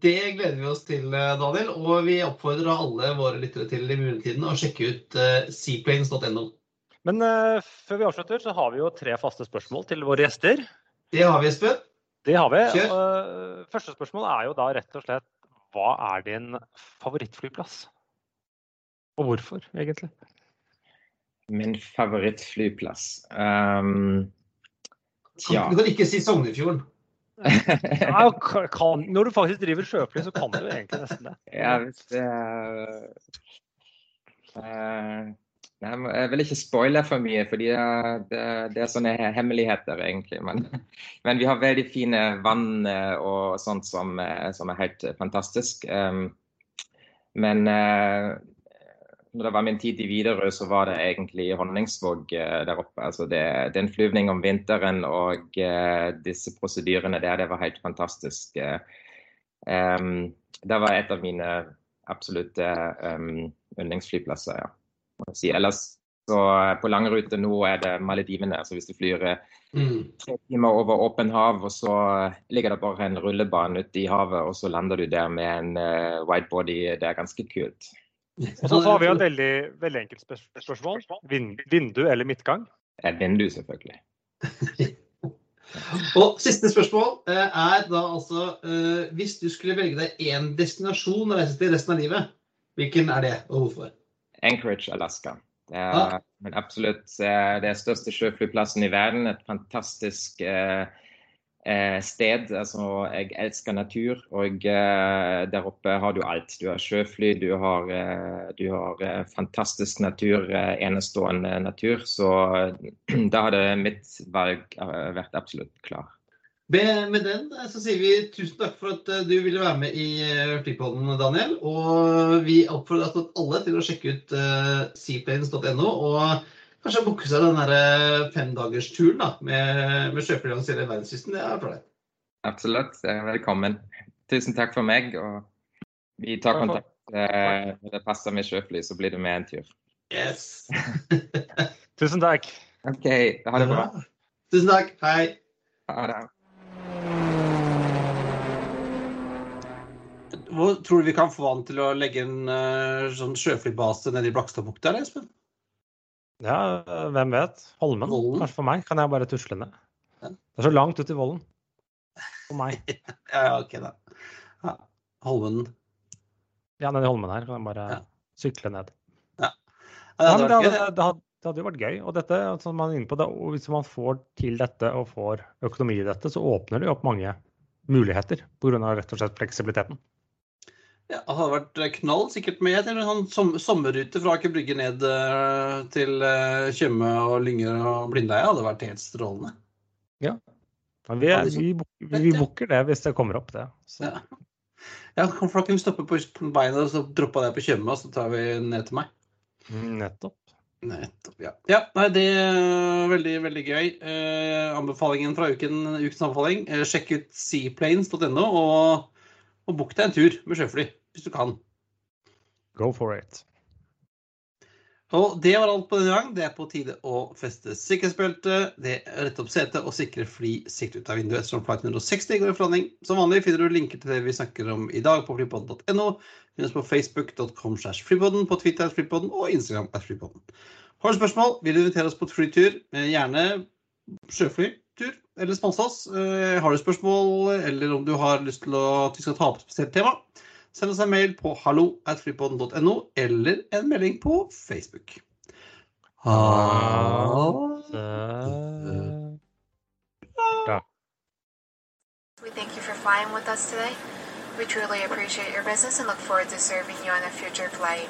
Det gleder vi oss til, eh, Daniel. Og vi oppfordrer alle våre lyttere til i mulighetstiden å sjekke ut uh, seaplanes.no. Men uh, før vi avslutter, så har vi jo tre faste spørsmål til våre gjester. Det har vi, Espen. Det har vi. Uh, første spørsmål er jo da rett og slett hva er din favorittflyplass? Og hvorfor, egentlig? Min favorittflyplass um, Tja. Du kan ikke si Sognefjorden. Ja, kan, når du faktisk driver sjøfly, så kan du egentlig nesten det. Ja, det uh, jeg vil ikke spoile for mye, for det, det, er sånne hemmeligheter, egentlig. Men, men, vi har veldig fine vann eh, og sånt som, som er helt fantastisk. Um, men når det var min tid i Widerøe, så var det egentlig Honningsvåg eh, der oppe. Altså det, det en flyvning om vinteren og uh, disse prosedyrene der, det var helt fantastisk. Um, det var et av mine absolutte um, yndlingsflyplasser, ja. Si. Ellers så på langrute nå er det Maledivene. altså Hvis du flyr mm. tre timer over åpen hav, og så ligger det bare en rullebane ute i havet, og så lander du der med en uh, whitebody. Det er ganske kult. Og så har vi et veldig, veldig enkelt spørsmål. Vindu eller midtgang? Et vindu, selvfølgelig. og siste spørsmål eh, er da altså eh, Hvis du skulle velge deg én destinasjon å reise til resten av livet, hvilken er det, og hvorfor? Anchorage, Alaska. Det er, ah. absolutt eh, det er største sjøflyplassen i verden. Et fantastisk Eh, sted. Altså, jeg elsker natur, og eh, der oppe har du alt. Du har sjøfly, du har, eh, du har fantastisk natur, enestående natur. Så da hadde mitt valg vært absolutt klar. Med, den så sier vi tusen takk for at du ville være med i Flypodden, Daniel. Og vi oppfordrer alle til å sjekke ut seaplanes.no. og Kanskje booke seg den eh, femdagersturen med, med sjøfly langs hele verdenskysten. Det er deg. Absolutt. Velkommen. Tusen takk for meg. og Vi tar kontakt eh, når det passer med sjøfly, så blir du med en tur. Yes. Tusen takk. OK. Ha det bra. Ja. Tusen takk. Hei. Ha det. Hvor tror du vi kan få han til å legge en uh, sånn sjøflybase nede i Blakstadbukta, Espen? Ja, hvem vet. Holmen, Vollen. kanskje for meg. Kan jeg bare tusle ned. Ja. Det er så langt ut i Vollen. For meg. ja, ok, da. Ja. Holmen. Ja, nedi Holmen her. Kan jeg bare ja. sykle ned. Ja. det, hadde, det, hadde, det, hadde, jo vært gøy. Og dette, som man er inne på, det, hvis man får til dette og får økonomi i dette, så åpner det jo opp mange muligheter pga. rett og slett fleksibiliteten. Ja, det hadde vært knall sikkert med en sånn sommerrute fra Aker Brygge ned uh, til uh, Tjøme og Lyngør og Blindleia. hadde vært helt strålende. Ja. Vi, er, vi, vi booker det hvis det kommer opp, det. Så. Ja. ja, for da kan vi stoppe på beinet og så droppe det på Tjøme, og så tar vi ned til meg. Mm, nettopp. Nettopp, ja. ja nei, det er veldig, veldig gøy. Eh, anbefalingen fra uken, ukens anbefaling. Eh, sjekk ut seaplanes.no og, og book deg en tur med sjøfly hvis du kan. Go for it. Og det var alt på denne gang. Det er på tide å feste sikkerhetsbeltet, rette opp setet og sikre fly sikt ut av vinduet ettersom flight 160 går i forhandling. Som vanlig finner du linker til det vi snakker om i dag på flypodden.no. Finnes på facebook.com slash flypodden, på Twitter flypodden og Instagram at flypodden. Har du spørsmål, vil du invitere oss på flytur, gjerne sjøflytur, eller sponse oss. Eh, har du spørsmål, eller om du har lyst til at vi skal ta opp et spesielt tema, Send oss en mail på hallo.flypodden.no eller en melding på Facebook. Ha det We thank you for flying with us today. We truly appreciate your business and look forward to serving you on a future flight.